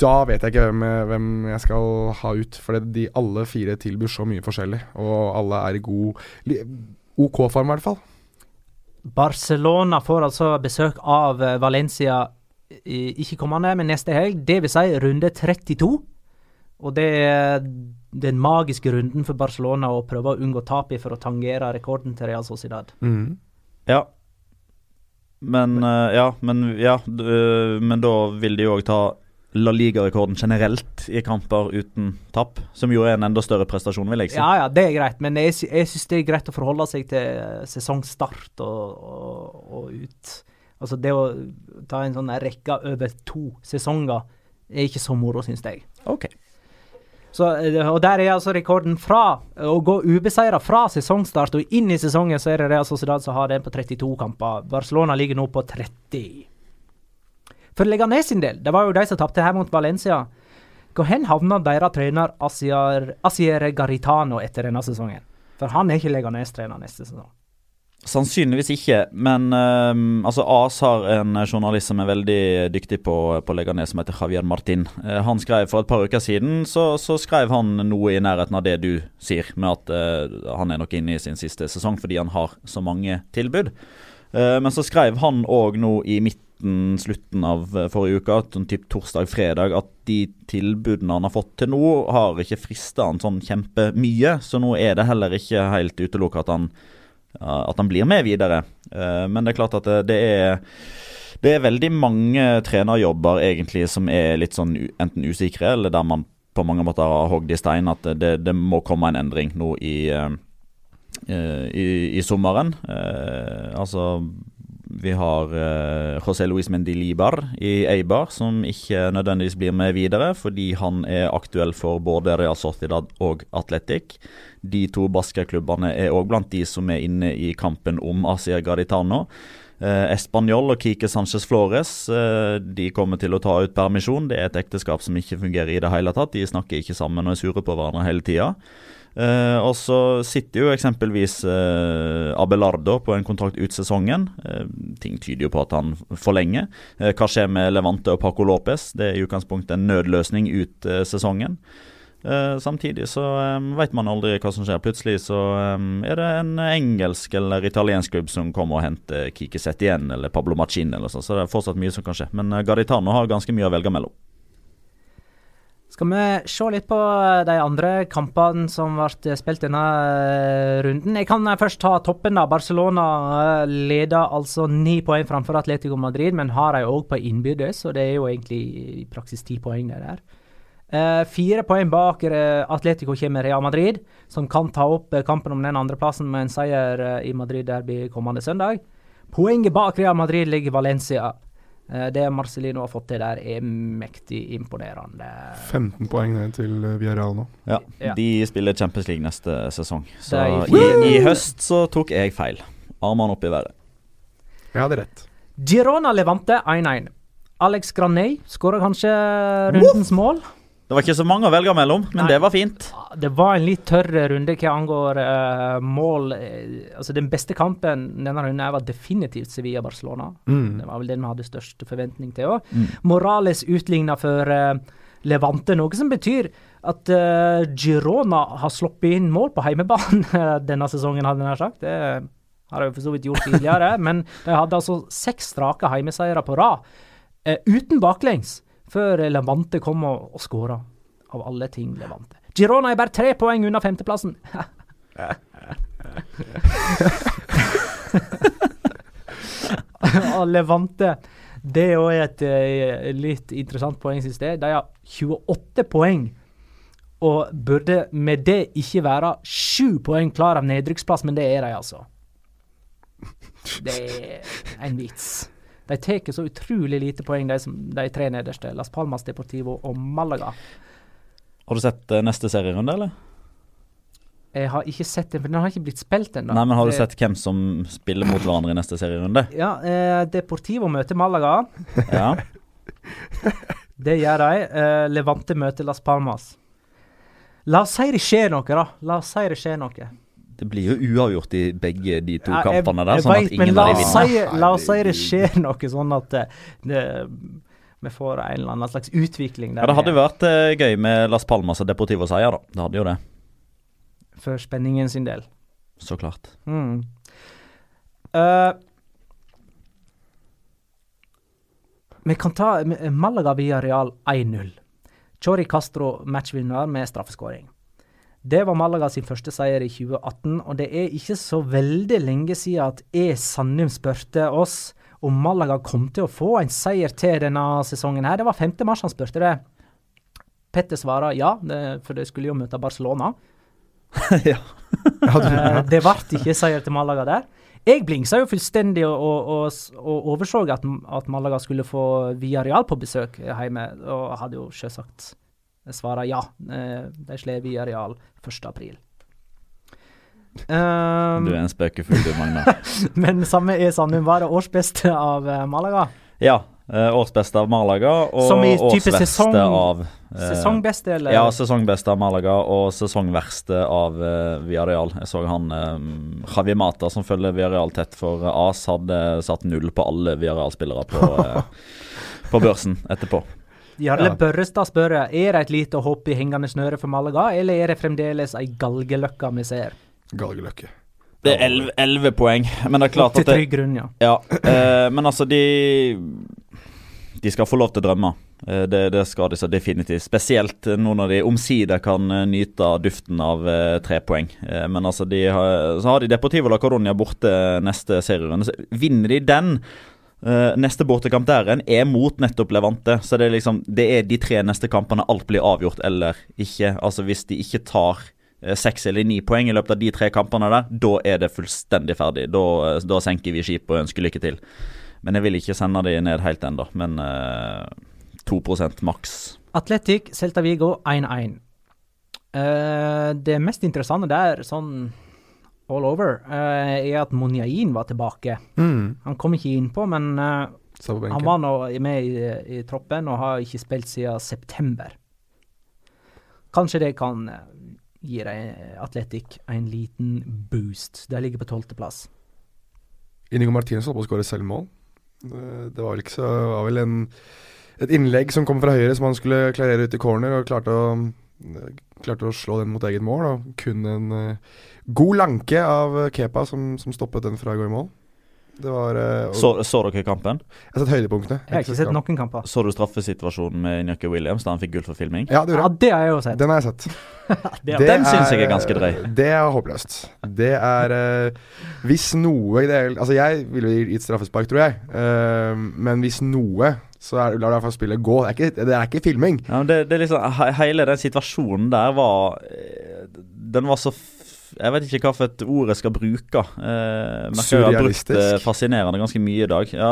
Da vet jeg ikke hvem, hvem jeg skal ha ut. For de alle fire tilbyr så mye forskjellig, og alle er i god OK form, i hvert fall. Barcelona får altså besøk av eh, Valencia ikke kommende, men neste helg. Det vil si runde 32. Og det er den magiske runden for Barcelona å prøve å unngå tap i for å tangere rekorden til Real Sociedad. Ja. Men eh, Ja, men, ja, øh, men da vil de òg ta La Liga-rekorden generelt i kamper uten tap, som jo er en enda større prestasjon, vil jeg si. Ja, ja, det er greit, men jeg, jeg syns det er greit å forholde seg til eh, sesongstart og, og, og ut. Altså det å ta en sånn rekke over to sesonger er ikke så moro, syns jeg. Ok. Så, eh, og der er altså rekorden fra å gå ubeseira fra sesongstart og inn i sesongen, så er det Real Sociedad som har den på 32 kamper. Barcelona ligger nå på 30. For Leganes sin del, det var jo de som tapte her mot Valencia. Hvor hen havna deres trener Asier, Garitano etter denne sesongen? For han er ikke Leganes-trener neste sesong. Sannsynligvis ikke, men ehm, altså AS har en journalist som er veldig dyktig på, på Leganes, som heter Javier Martin. Uh, han skrev For et par uker siden så, så skrev han noe i nærheten av det du sier, med at uh, han er nok inne i sin siste sesong fordi han har så mange tilbud. Uh, men så skrev han òg nå i midten, slutten av eh, forrige uke, sånn typ torsdag-fredag, at de tilbudene han har fått til nå, har ikke frista han sånn kjempemye. Så nå er det heller ikke helt utelukket at at han blir med videre. Eh, men det er klart at det, det er det er veldig mange trenerjobber egentlig som er litt sånn enten usikre, eller der man på mange måter har hogd i stein at det, det må komme en endring nå i, eh, i, i sommeren. Altså vi har eh, José Luis Mendilibar i Eibar, som ikke nødvendigvis blir med videre, fordi han er aktuell for både Real Sociedad og Atletic. De to basketklubbene er òg blant de som er inne i kampen om Asia Garitano. Eh, Español og Kike Sanchez Flores eh, de kommer til å ta ut permisjon. Det er et ekteskap som ikke fungerer i det hele tatt. De snakker ikke sammen og er sure på hverandre hele tida. Eh, og så sitter jo eksempelvis uh, Abelardo på en kontrakt ut sesongen. Uh, ting tyder jo på at han forlenger. Hva skjer med Levante og Paco Lopez? Det er i utgangspunktet en nødløsning ut sesongen. Samtidig så um, vet man aldri hva som skjer. Plutselig så um, er det en engelsk eller italiensk klubb som kommer og henter Kike Setien eller Pablo Machin eller sånn, så det er fortsatt mye som kan skje. Men Garitano har ganske mye å velge mellom. Skal vi se litt på de andre kampene som ble spilt denne eh, runden? Jeg kan eh, først ta toppen. da. Barcelona eh, leder altså ni poeng framfor Atletico Madrid, men har de òg på innbyrdes, så det er jo egentlig i praksis ti poeng det der. Fire poeng bak Atletico kommer Real Madrid, som kan ta opp kampen om den andreplassen med en seier i Madrid-derby kommende søndag. Poenget bak Real Madrid ligger Valencia. Eh, det Marcelino har fått til der, er mektig imponerende. 15 poeng ned til eh, Villarreal nå. Ja, Ja. De spiller Champions League neste sesong. Så i, i høst så tok jeg feil. Armene opp i været. Jeg hadde rett. Girona Levante 1-1. Alex Graney skåra kanskje rundens mål. Det var ikke så mange å velge mellom, men Nei. det var fint. Det var en litt tørr runde hva angår uh, mål. Altså Den beste kampen denne runden var definitivt Sevilla-Barcelona. Mm. Det var vel den vi hadde størst forventning til òg. Morales utligna for uh, Levante, noe som betyr at uh, Girona har sluppet inn mål på heimebane [laughs] denne sesongen, hadde jeg nær sagt. Det har jeg for så vidt gjort tidligere, [laughs] men de hadde altså seks strake heimeseiere på rad, uh, uten baklengs, før Levante kom og, og skåra. Av alle ting Levante. Girona er bare tre poeng unna femteplassen. Levante Det er jo et eh, litt interessant poeng, synes jeg. De har 28 poeng. Og burde med det ikke være sju poeng klar av nedrykksplass, men det er de altså. Det er en vits. De tar så utrolig lite poeng, de, som, de tre nederste. Las Palmas, Deportivo og Malaga. Har du sett eh, neste serierunde, eller? Jeg har ikke sett den, for den har ikke blitt spilt ennå. Nei, men har du sett hvem som spiller mot hverandre i neste serierunde? Ja, eh, Deportivo møter Malaga. Ja. [laughs] Det gjør de. Eh, Levante møter Las Palmas. La oss si det skjer noe, da. La oss si det skjer noe. Det blir jo uavgjort i begge de to Ja, jeg- kampene der, jeg sånn vet, at men ingen la av de vinner. la oss si det skjer noe sånn at det, det, vi får en eller annen slags utvikling der. Ja, Det hadde jo vært uh, gøy med Las Palmas og Deportivo seier, da. Det hadde jo det. For spenningen sin del. Så klart. Mm. Uh, vi kan ta eh, Malaga via Real 1-0. Chori Castro matchvinner med straffeskåring. Det var Malaga sin første seier i 2018, og det er ikke så veldig lenge siden at E. Sandum spurte oss om Malaga kom til å få en seier til denne sesongen. her. Det var 5. mars han spurte det. Petter svarer ja, det, for de skulle jo møte Barcelona. [laughs] ja. Eh, det ble ikke seier til Malaga der. Jeg blingsa jo fullstendig og, og, og, og overså at, at Malaga skulle få Villarreal på besøk hjemme, og hadde jo selvsagt svara ja. Eh, De slår areal 1. april. Um, Du er en spøkefugl, du, Magna. [laughs] men samme er Sandum. Var det årsbeste av eh, Malaga? Ja. eh, årsbeste av Malaga og årsverste sesong- av eh, Sesongbeste, eller? Ja, sesongbeste av Malaga og sesongverste av eh, Villarreal. Jeg så han eh, Javi Mata, som følger Villarreal tett for eh, AS, hadde satt null på alle Villarreal-spillere på, eh, [laughs] på børsen etterpå. Ja. Børrestad spør er det et lite hopp i hengende snøre for Malaga, eller er det fremdeles ei galgeløkke vi ser? Galgeløkke. Det er elleve- poeng, men det er klart Til at det, trygg grunn, ja. Ja, eh, men altså de De skal få lov til å drømme. Eh, det, det skal de så definitivt. Spesielt eh, nå når de omsider kan eh, nyte duften av eh, tre poeng. Eh, men altså de har, så har de Deportivo la Coronia borte neste serierunde. Vinner de den eh, Neste bortekamp der en er mot nettopp Levante. Så det er liksom Det er de tre neste kampene alt blir avgjort eller ikke. Altså Hvis de ikke tar seks seks eller ni poeng i løpet av de tre kampene der, da er det fullstendig ferdig. Da, uh, da senker vi skipet og ønsker lykke til. Men jeg vil ikke sende de ned helt ennå. Men eh, 2 maks. Atletic, Celta Vigo 1-1. Eh, det mest interessante der, sånn all over, uh, er at Monjain var tilbake. Mm. Han kom ikke innpå, men uh, han var nå med i, i troppen og har ikke spilt siden september. Kanskje det kan eh, gi deg Atletic en liten boost. De ligger på tolvteplass. Inigo Martinez holdt på å skåre selvmål. Det, det var vel ikke så var vel en, et innlegg som kom fra høyre som han skulle klarere ut i corner, og klarte å, klarte å slå den mot eget mål. Og kun en uh, god lanke av eh, Kepa som, som stoppet den fra å gå i mål. Det var uh, Så, så dere kampen? Jeg har sett høydepunktene. Jeg har ikke sett noen kamper. Så du straffesituasjonen med Inyaki Williams da han fikk gull for filming? Ja, det Ja, det har jeg jo sett. Den har jeg sett. [laughs] Det er- Den synes jeg er ganske drøy. Det er håpløst. Det er uh, Hvis noe det er, Altså, jeg ville gitt straffespark, tror jeg. Men hvis noe, så er, lar du i hvert fall spillet gå. Det er ikke, det er ikke filming. Ja, men det, det liksom, he- Hele den situasjonen der var eh, Den var så Jeg vet ikke hva for et ord jeg skal bruke. Eh, surrealistisk. jeg har brukt eh, fascinerende ganske mye i dag. Ja,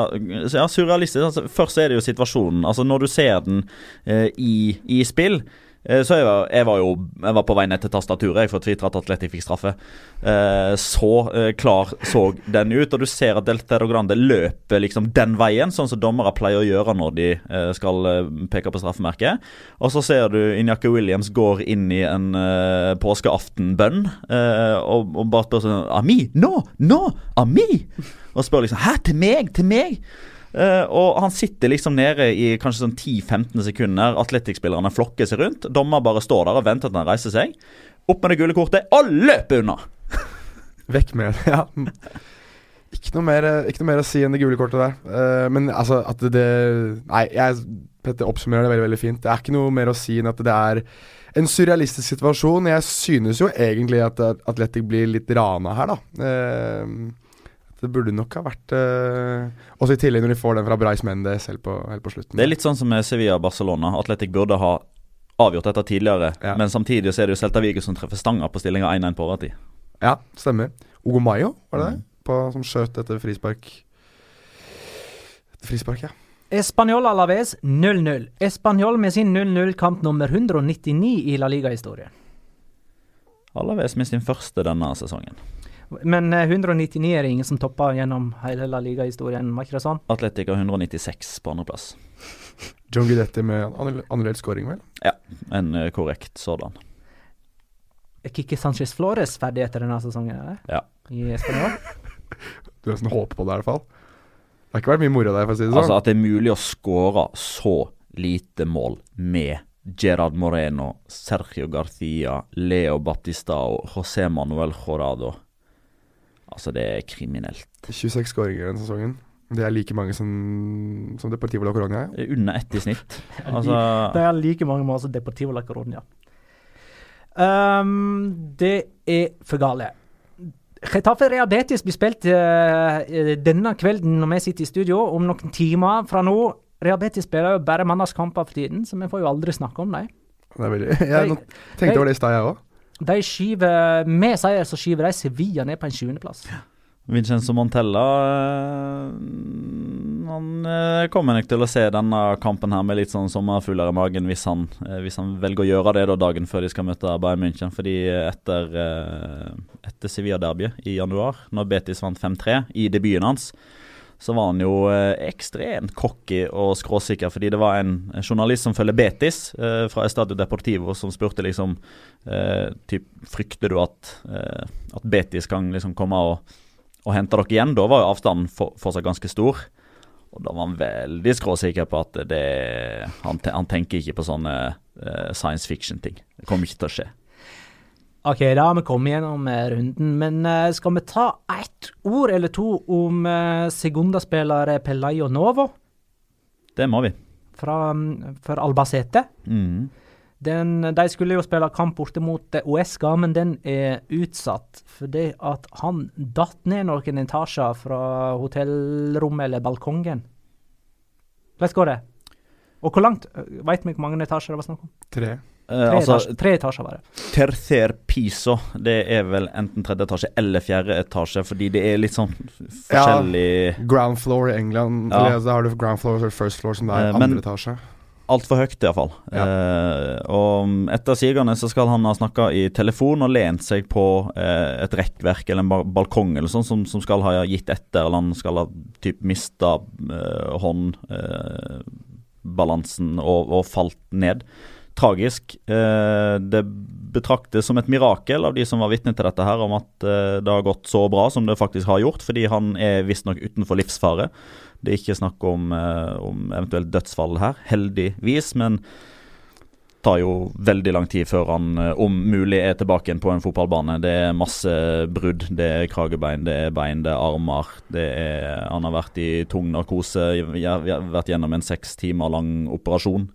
ja surrealistisk. Altså, først er det jo situasjonen. Altså Når du ser den eh, i, i spill så jeg var, jeg var jo jeg var på vei ned til tastaturet jeg for å tvitre at Atletic fikk straffe. Eh, så eh, klar så den ut, og du ser at Del Tedo Grande løper liksom den veien, sånn som dommere pleier å gjøre når de eh, skal eh, peke på straffemerket. Og så ser du Injaki Williams går inn i en påskeaftenbønn eh, og, og bare spør sånn Ami? Nå! Nå! Ami! Og spør liksom Hæ, til meg? Til meg? Eh, og han sitter liksom nede i kanskje sånn 10-15 sekunder. Atletic-spillerne flokker seg rundt. Dommer bare står der og venter til han reiser seg. Opp med det gule kortet, og løper unna! [laughs] Vekk med det. Ja. Ikke noe, mer, ikke noe mer å si enn det gule kortet der. Uh, men altså, at det, det Nei, jeg Petter oppsummerer det veldig veldig fint. Det er ikke noe mer å si enn at det er en surrealistisk situasjon. Jeg synes jo egentlig at at Atletic blir litt rana her, da. Eh, det burde nok ha vært uh, Også i tillegg når de får den fra Bryce Mendes helt på, helt på slutten. Det er litt sånn som med Sevilla og Barcelona. Atletic burde ha avgjort dette tidligere, Ja. men samtidig så er det jo Celta Vigo som treffer stanga på stillinga 1-1 på overtid. Ja, stemmer. Ogo Mayo, var det det? Mm. På, som skjøt etter frispark. Etter frispark, ja. Español Alaves 0-0. Español med sin 0-0-kamp nummer 199 i La Liga-historien. Alaves med sin første denne sesongen. Men eh, 199 er det ingen som topper gjennom hele La Liga-historien, var ikke det sånn? Atletica har 196 på andreplass. [laughs] John Guidetti med annerledes skåring, scoring, vel? En eh, korrekt sådan. Er Kikki Sanchez Flores ferdig etter denne sesongen? Eller? Ja. I Español? [laughs] Du nesten håper på det, i hvert fall. Det har ikke vært mye moro der, for å si det sånn. Altså At det er mulig å skåre så lite mål med Gerard Moreno, Sergio Garcia, Leo Batistao, José Manuel Jorado. Altså, det er kriminelt. 26 skåringer denne sesongen. Det er like mange som, som Deportivo la Coronia. Er under ett i snitt. [laughs] Altså Det er like mange mål som Deportivo La Coronia. Um, det er for gale. Retafe Reabetis blir spilt uh, denne kvelden når vi sitter i studio, om noen timer fra nå. Reabetis spiller jo bare mandagskamper for tiden, så vi får jo aldri snakke om dem. Det veldig, [laughs] jeg tenkte over det i stad, jeg òg. De skyver Med seier så skyver de Sevilla ned på en sjuendeplass. Vincenzo Montella eh, Han eh, kommer nok til å se denne kampen her med litt sånn sommerfugler i magen hvis han, eh, hvis han velger å gjøre det da dagen før de skal møte Bayern München. Fordi etter, etter Sevilla-derbyet i januar, når Betis vant 5-3 i debuten hans, så var han jo eh, ekstremt cocky og skråsikker, fordi det var en journalist som følger Betis eh, fra Estadio Deportivo, som spurte liksom eh, typ, Frykter du at, eh, at Betis kan liksom komme og, og hente dere igjen? Da var jo avstanden for, fortsatt ganske stor. Og da var han veldig skråsikker på at det, han, han tenker ikke på sånne eh, science fiction-ting. Det kommer ikke til å skje. OK, da har vi kommet gjennom eh, runden, men eh, skal vi ta ett ord eller to om uh, segundaspiller Pelayo Novo Det må vi. fra, mm, for Albacete? Mm. Den, de skulle jo spille kamp borte mot eh, Uesca, men den er utsatt fordi at han datt ned noen etasjer fra hotellrommet eller balkongen. Hvordan går det? Og hvor langt? Veit vi hvor mange etasjer det var snakk om? Tre. Eh, Tre, altså, etasjer, tre etasjer var det. Tercer piso, det er vel enten tredje etasje eller fjerde etasje, fordi det er litt sånn forskjellig forskjellig Ground floor i England. Ja. Eller, Da har du ground floor og first floor, som det er Eh, andre men- etasje. Altfor høyt, iallfall. Ja. Eh, og etter sigende så skal han ha snakka i telefon og lent seg på eh, et rekkverk eller en ba balkong eller sånn som, som skal ha gitt etter, eller han skal ha typ mista eh, håndbalansen og, og falt ned. Tragisk. Eh, det betraktes som et mirakel av de som var vitne til dette, her, om at eh, det har gått så bra som det faktisk har gjort, fordi han er visstnok utenfor livsfare. Det er ikke snakk om, eh, om eventuelt dødsfall her, heldigvis, men det tar jo veldig lang tid før han om mulig er tilbake igjen på en fotballbane. Det er masse brudd. Det er kragebein, det er bein, det er armer. Det er, han har vært i tung narkose, vært gjennom en seks timer lang operasjon.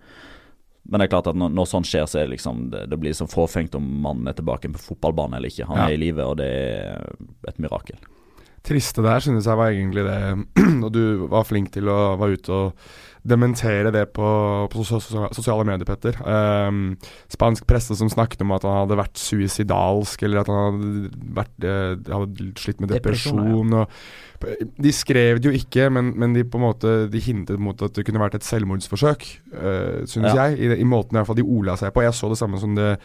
Men det er klart at når, når sånt skjer, så er det liksom det, det blir så fåfengt om mannen er tilbake på fotballbanen eller ikke. Han Ja. er i live, og det er et mirakel. triste der synes jeg var egentlig det [clears throat] Og du var flink til å være ute og dementere det på, på sos sos- sosiale medier, Petter. Um, spansk presse som snakket om at han hadde vært suicidalsk, eller at han hadde, vært, uh, hadde slitt med Depresjon, depresjon. Og, de skrev det jo ikke, men, men de på en måte De hintet mot at det kunne vært et selvmordsforsøk, uh, synes Ja. jeg. I, I måten i hvert fall de ola seg på. Jeg så det samme som det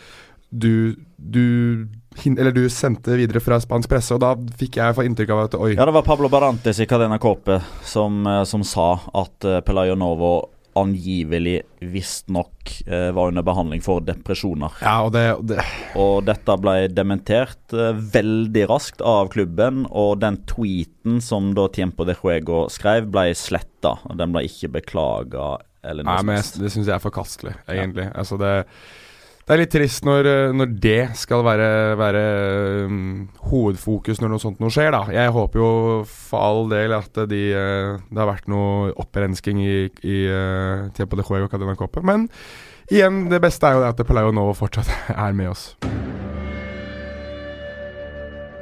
du, du, eller du sendte videre fra spansk presse, og da fikk jeg få inntrykk av at oi, Ja, det var Pablo Barantes i Cadena Cope som, eh, som sa at uh, Pelayo Novo angivelig visstnok uh, var under behandling for depresjoner. Ja, og det, det Og dette ble dementert eh, veldig raskt av klubben, og den tweeten som da Tiempo de Juego skrev, ble sletta. Den ble ikke beklaga eller noe Nei, men det syns jeg er forkastelig, egentlig. Altså det, det er litt trist når, eh, når det skal være, være um, hovedfokus når noe sånt noe skjer, da. Jeg håper jo for all del at de, uh, det har vært noe opprensking i, i uh, Tiempo de Juego Cadena Cope. Men igjen, det beste er jo det at Pelayo nå fortsatt [laughs] er med oss.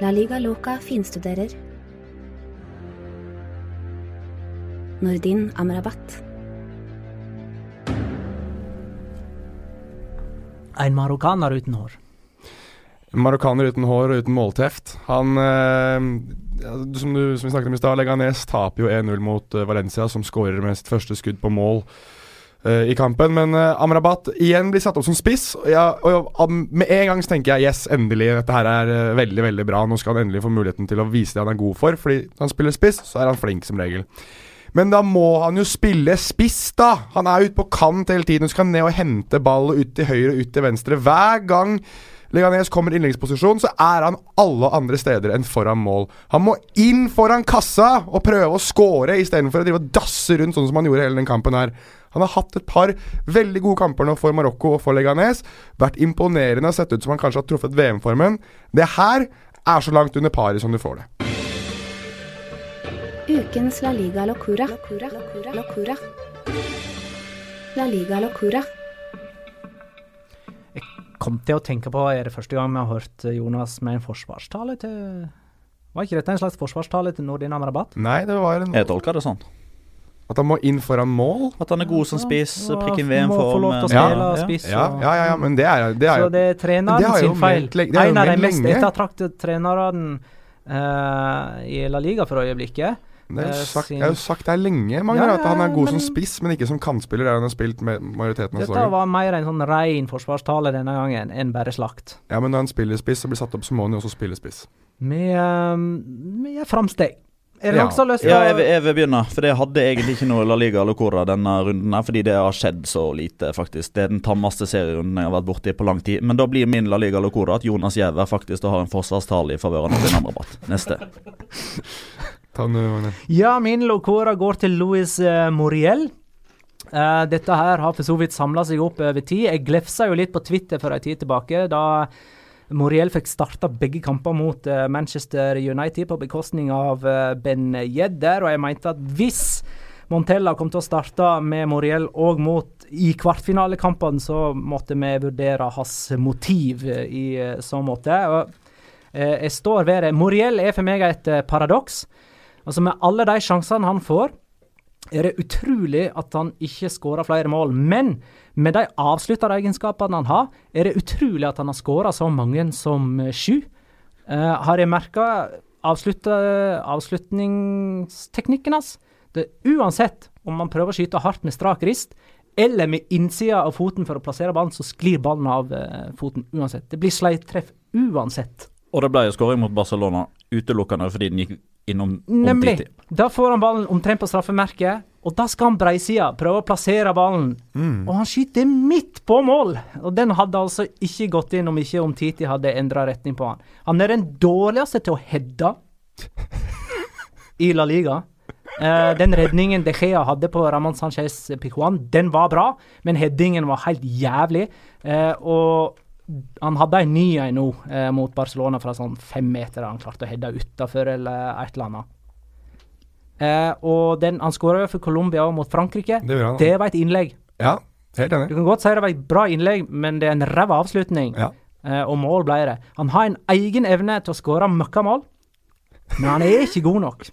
La Liga Loca finstuderer. Nordin Amrabat. En marokkaner uten hår. Marokkaner uten hår og uten målteft. Han eh, som, du, som vi snakket om i stad, Leganes taper jo 1-0 mot eh, Valencia, som skårer med sitt første skudd på mål eh, i kampen. Men eh, Amrabat igjen blir satt opp som spiss. Og, ja, og am- Med en gang så tenker jeg yes, endelig, dette her er eh, veldig veldig bra. Nå skal han endelig få muligheten til å vise det han er god for. Fordi når han spiller spiss, så er han flink som regel. Men da må han jo spille spiss, da! Han er ute på kant hele tiden. Skal ned og hente ball ut til høyre, og ut til venstre. Hver gang Leganes kommer i innleggsposisjon, så er han alle andre steder enn foran mål. Han må inn foran kassa og prøve å score istedenfor å drive og dasse rundt sånn som han gjorde hele den kampen her. Han har hatt et par veldig gode kamper nå for Marokko og for Leganes. Vært imponerende og sett ut som han kanskje har truffet VM-formen. Det her er så langt under paret som du får det. Ukens La Liga Locura. Locura. Locura. Locura. La Liga Locura. kom til å tenke på Er det første gang vi har hørt Jonas med en forsvarstale til Var ikke dette en slags forsvarstale til Nordin Amrabat? Nei, det var en Jeg tolker det sånn. At han må inn foran mål. At han er god som spiss, Ja, prikk inn Må få lov til å. Ja, spille ja. spiss. Ja, ja, ja, ja men det er, det er Så det er treneren det er sin feil. jo En av de mest ettertraktede trenerne uh, i La Liga for øyeblikket. Det er jo Eh, sagt, sin- jeg har jo sagt det er lenge, Magnar, Ja, at han er god som spiss, men ikke som kantspiller, der han har spilt med majoriteten av Dette var mer en sånn rein forsvarstale denne gangen enn bare slakt. Ja, men når han spiller spiss og blir satt opp, så må han jo også spille spiss. Med, eh, med fremsteg. Er det Ja. noen som har lyst til Ja, jeg vil, jeg vil begynne, for jeg hadde egentlig ikke noe La Liga Locora denne runden, her, fordi det har skjedd så lite, faktisk. Det er den tammeste serierunden jeg har vært borti på lang tid. Men da blir min La Liga Locora at Jonas Giæver faktisk har en forsvarstale i favør av Nordin Amrabat. Neste. [laughs] Ta den, Magne. Ja, min locora går til Louis uh, Moriel. Uh, dette her har for så vidt samla seg opp over tid. Jeg glefsa jo litt på Twitter for en tid tilbake, da Moriel fikk starta begge kamper mot uh, Manchester United på bekostning av uh, Ben Jedder, og jeg mente at hvis Montella kom til å starte med Moriel òg mot i kvartfinalekampene, så måtte vi vurdere hans motiv eh, i eh, så måte. Og, eh, jeg står ved det. Moriel er for meg et eh, paradoks. Altså Med alle de sjansene han får, er det utrolig at han ikke skårer flere mål. Men med de avslutteregenskapene han har, er det utrolig at han har skåra så mange som eh, sju. Uh, har jeg merka avslutningsteknikken hans? Det, uansett om man prøver å skyte hardt med strak rist, eller med innsida av foten for å plassere ballen, så sklir ballen av eh, foten uansett. Det blir sleivtreff uansett. Og det ble skåring mot Barcelona utelukkende fordi den gikk innom Nemlig. Da får han ballen omtrent på straffemerket, og da skal han breisida prøve å plassere ballen. Og han skyter midt på mål! Og den hadde altså ikke gått inn om ikke Omtiti hadde endra retning på han. Han er den dårligste til å heade i La Liga. Eh, den redningen De Gea hadde på Ramón Sánchez Pijuan, den var bra, men headingen var helt jævlig. Eh, og han hadde en ny en nå eh, mot Barcelona fra sånn fem meter. Han klarte å heade utafor eller et eller annet. Eh, og den, han skåra for Colombia mot Frankrike. Det han. Det var et innlegg. Ja, helt enig. Du kan godt si det var et bra innlegg, men det er en ræva avslutning. Ja. Eh, og mål ble det. Han har en egen evne til å skåre møkkamål, men han er ikke god nok.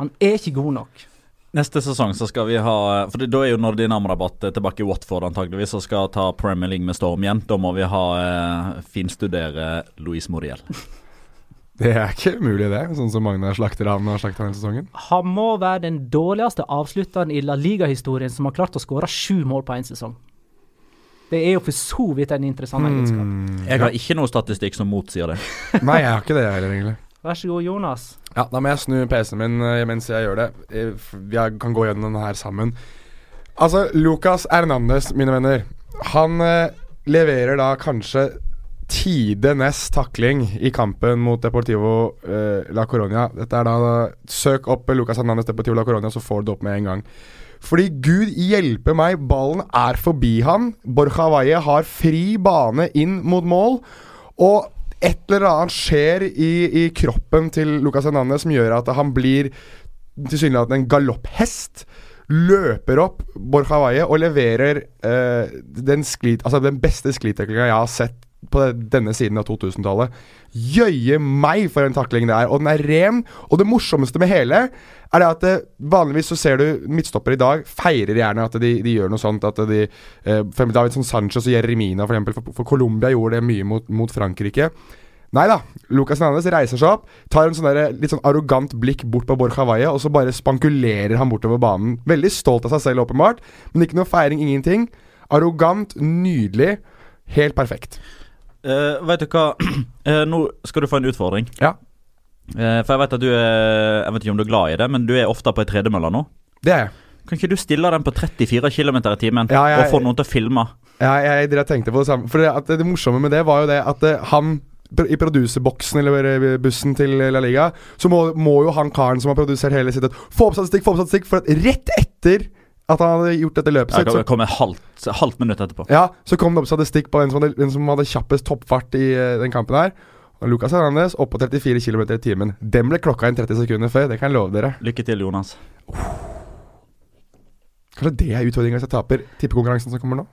Han er ikke god nok. Neste sesong så skal vi ha For det- da er jo Nordin Amrabat tilbake i Watford antageligvis og skal ta Premier League med storm igjen. Da må vi ha eh, finstudere Louise Moriel. [laughs] Det er ikke umulig, det. Sånn som Magnar slakter han og har slakta hele sesongen. Han må være den dårligste avslutteren i La Liga-historien som har klart å skåre sju mål på én sesong. Det er jo for så vidt en interessant egenskap. Mm. Jeg har ikke noe statistikk som motsier det. Nei, jeg har ikke det heller, egentlig. Vær så god, Jonas. Ja, Da må jeg snu PC-en min eh, mens jeg gjør det. Vi Jeg kan gå gjennom den her sammen. Altså, Lucas Hernandez, mine venner. Han eh, leverer da kanskje tidenes takling i kampen mot Deportivo eh, La Coronia. Dette er da Søk opp Lucas Hernandez Deportivo La Coronia, så får du det opp med en gang. Fordi gud hjelpe meg, ballen er forbi han. Borja Valle har fri bane inn mot mål. Og et eller annet skjer i, i kroppen til Lucas Hernandez som gjør at han blir tilsynelatende en galopphest. Løper opp Borja og leverer eh, den, sklit, altså den beste sklitaklinga jeg har sett på denne siden av 2000-tallet. Jøye meg for en takling det er! Og den er ren. Og det morsomste med hele er det at det, vanligvis så ser du midtstoppere i dag feirer gjerne at de, de gjør noe sånt. At de eh, Davidson Sanchez og Jeremina for eksempel, for, for Colombia gjorde det mye mot, mot Frankrike. Nei da. Lucas Hernandez reiser seg opp, tar en sånn der, litt sånn arrogant blikk bort på Borja Valle, og så bare spankulerer han bortover banen. Veldig stolt av seg selv, åpenbart, men ikke noe feiring, ingenting. Arrogant, nydelig. Helt perfekt. Uh, vet du hva? Uh, [clears throat] nå skal du få en utfordring. Ja. Uh, for jeg vet at du er Jeg vet ikke om du er glad i det, men du er ofte på ei tredemølle nå. Det er jeg. Kan ikke du stille den på 34 km i timen Ja, jeg- og få noen til å filme? Ja, jeg, jeg tenkte på det samme. For det, det, morsomme med det var jo det at han i produserboksen eller bussen til La Liga, så må, må jo han karen som har produsert hele sitt Få opp statistikk, få opp statistikk! For at rett etter at han hadde gjort dette løpet sitt, Ja, kom kom halvt, halvt minutt etterpå. ja, så kom det opp statistikk på den som hadde, den som hadde kjappest toppfart i eh, den kampen her. Og Lucas Hernandez opp på 34 km i timen. Den ble klokka inn 30 sekunder før, det kan jeg love dere. Lykke til, Jonas. Kanskje det er utfordringa hvis jeg taper tippekonkurransen som kommer nå?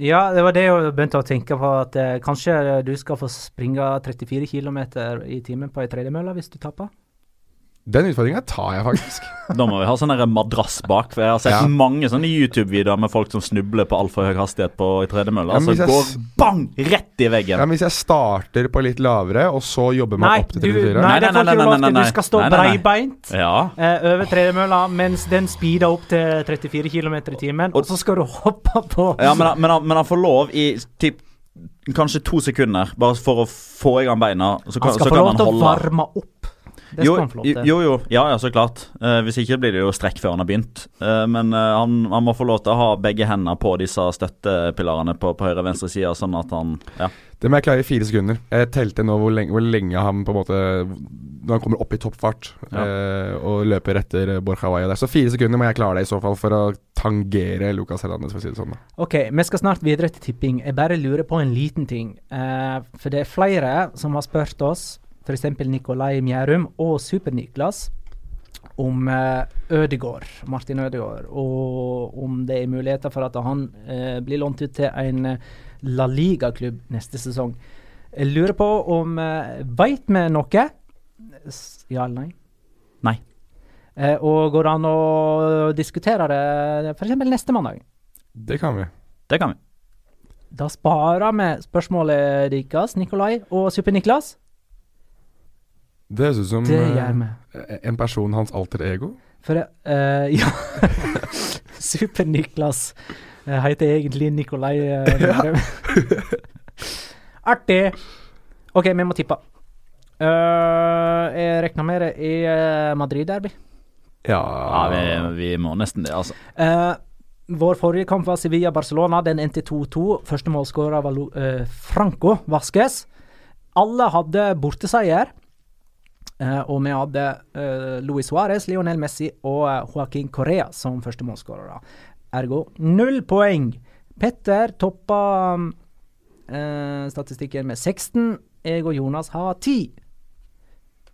Ja, det var det jeg begynte å tenke på, at eh, kanskje du skal få springe 34 km i timen på ei tredemølle hvis du taper? Den utfordringa tar jeg faktisk. [laughs] Da må vi ha sånn madrass bak. For jeg har sett Ja. mange sånne YouTube-videoer med folk som snubler på altfor høy hastighet på i tredemølla. Ja, men Altså går bang rett i veggen. Ja, men Hvis jeg starter på litt lavere, og så jobber meg Nei, opp til 34 nei, Nei, får nei, nei, nei, Du skal stå breibeint Ja. eh, over tredemølla mens den speeder opp til 34 km i timen, og så skal du hoppe på. Ja, men, han- men, men han får lov i typ kanskje to sekunder, bare for å få i gang beina. Så kan, han skal så få kan lov til å varme opp. Det jo, skal han få lov til. jo, jo, ja, ja, så klart. Eh, hvis ikke blir det jo strekk før han har begynt. Eh, men eh, han, han må få lov til å ha begge hendene på disse støttepilarene på, på høyre og venstre side, sånn at han Ja. Det må jeg klare i fire sekunder. Jeg telte nå hvor lenge, hvor lenge han på en måte Når han kommer opp i toppfart Ja. eh, og løper etter Borchawaya der. Så fire sekunder må jeg klare det i så fall for å tangere Lucas Hernandez, for å si det sånn. da. Ok, vi skal snart videre til tipping. Jeg bare lurer på en liten ting. Eh, for det er flere som har spurt oss, f.eks. Nikolai Mjærum og Super-Niklas, om eh, Ødegård, Martin Ødegård, og om det er muligheter for at han eh, blir lånt ut til en eh, La Liga-klubb neste sesong. Jeg lurer på om uh, Veit vi noe? Ja eller nei? Nei. Eh, og går det an å diskutere det f.eks. neste mandag? Det kan vi. Det kan vi. Da sparer vi spørsmålet deres, Nikolai og Super-Niklas. Det høres ut som Det eh, gjør vi. en person hans alter ego. For eh, [laughs] ja Super-Niklas eh, heter egentlig Nikolai. [laughs] Uh. [laughs] Artig. OK, vi må tippe. Uh, jeg regner med det i uh, Madrid-derby. Ja, Ja, vi, vi må nesten det, altså. Uh, vår forrige kamp var Sevilla-Barcelona. Den endte 2-2. Første målskårer var eh, Franco Vasques. Alle hadde borteseier. Eh, og vi hadde uh, Luis Suárez, Lionel Messi og uh, Joaquin Correa som første målskårere. Ergo null poeng. Petter toppa eh, statistikken med 16. Jeg og Jonas har 10.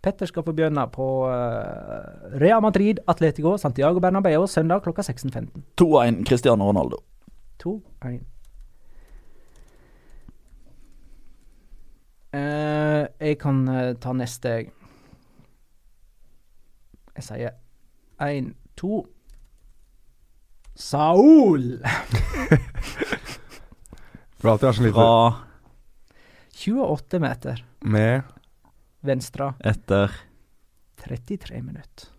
Petter skal få begynne på uh, Real Madrid, Atletico, Santiago Bernabeu søndag klokka 16.15. 2-1 Cristiano Ronaldo. 2-1. Eh, jeg kan eh, ta neste, jeg. Jeg sier 1, 2 Saul! For alltid har så lite Fra 28 meter. med Venstre etter 33 minutter.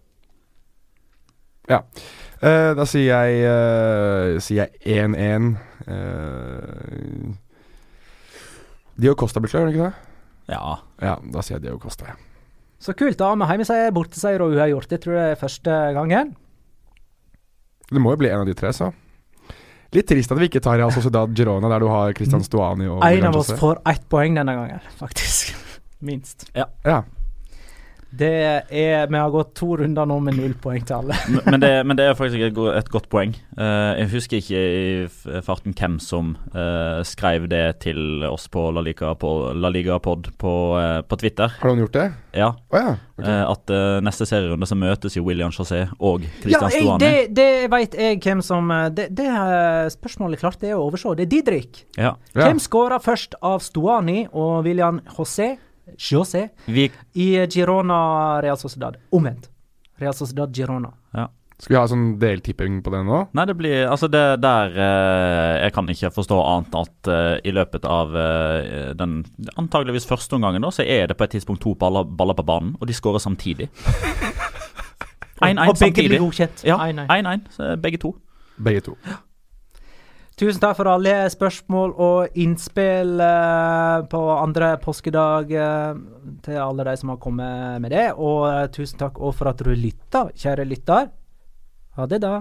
Eh, Da sier jeg eh, Sier jeg 1-1. Uh, Dio Costa blir klar, gjør han ikke det? Ja. Ja, da sier jeg Dio Costa. ja. Så kult, da. Med heimeseier, borteseier og uavgjort. Det tror jeg er første gangen. Det må jo bli en av de tre, så. Litt trist at vi ikke tar Real Sociedad Girona, der du har Christian Stuani og En av oss får ett poeng denne gangen, faktisk. [laughs] Minst. Ja. Det er Vi har gått to runder nå med null poeng til alle. Men, det, men det er faktisk et, go- et godt poeng. Uh, jeg husker ikke i farten hvem som uh, skrev det til oss på La Liga, på, La Liga Pod på, uh, på Twitter. Har noen gjort det? Ja, Oh, ja. Okay. At neste serierunde så møtes jo William José og Christian ja, Stuani. det, det veit jeg hvem som Det, det spørsmålet klart det er å overse. Det er Didrik. Ja. Ja. Hvem skåra først av Stuani og William José, José Vi, i Girona Real Sociedad? Omvendt. Real Sociedad Girona. Skal vi ha sånn deltipping på det nå? nei, det blir Altså, det der eh, Jeg kan ikke forstå annet enn at eh, i løpet av eh, den antageligvis første omgangen, da, så er det på et tidspunkt to baller, baller på banen, og de skårer samtidig. 1-1 [laughs] og begge samtidig. blir godkjent. Ja, 1-1. 1-1, begge to. Begge to. Tusen takk for alle spørsmål og innspill eh, på andre påskedag eh, til alle de som har kommet med det. Og eh, tusen takk òg for at du lytta, kjære lytter. Ha det, da.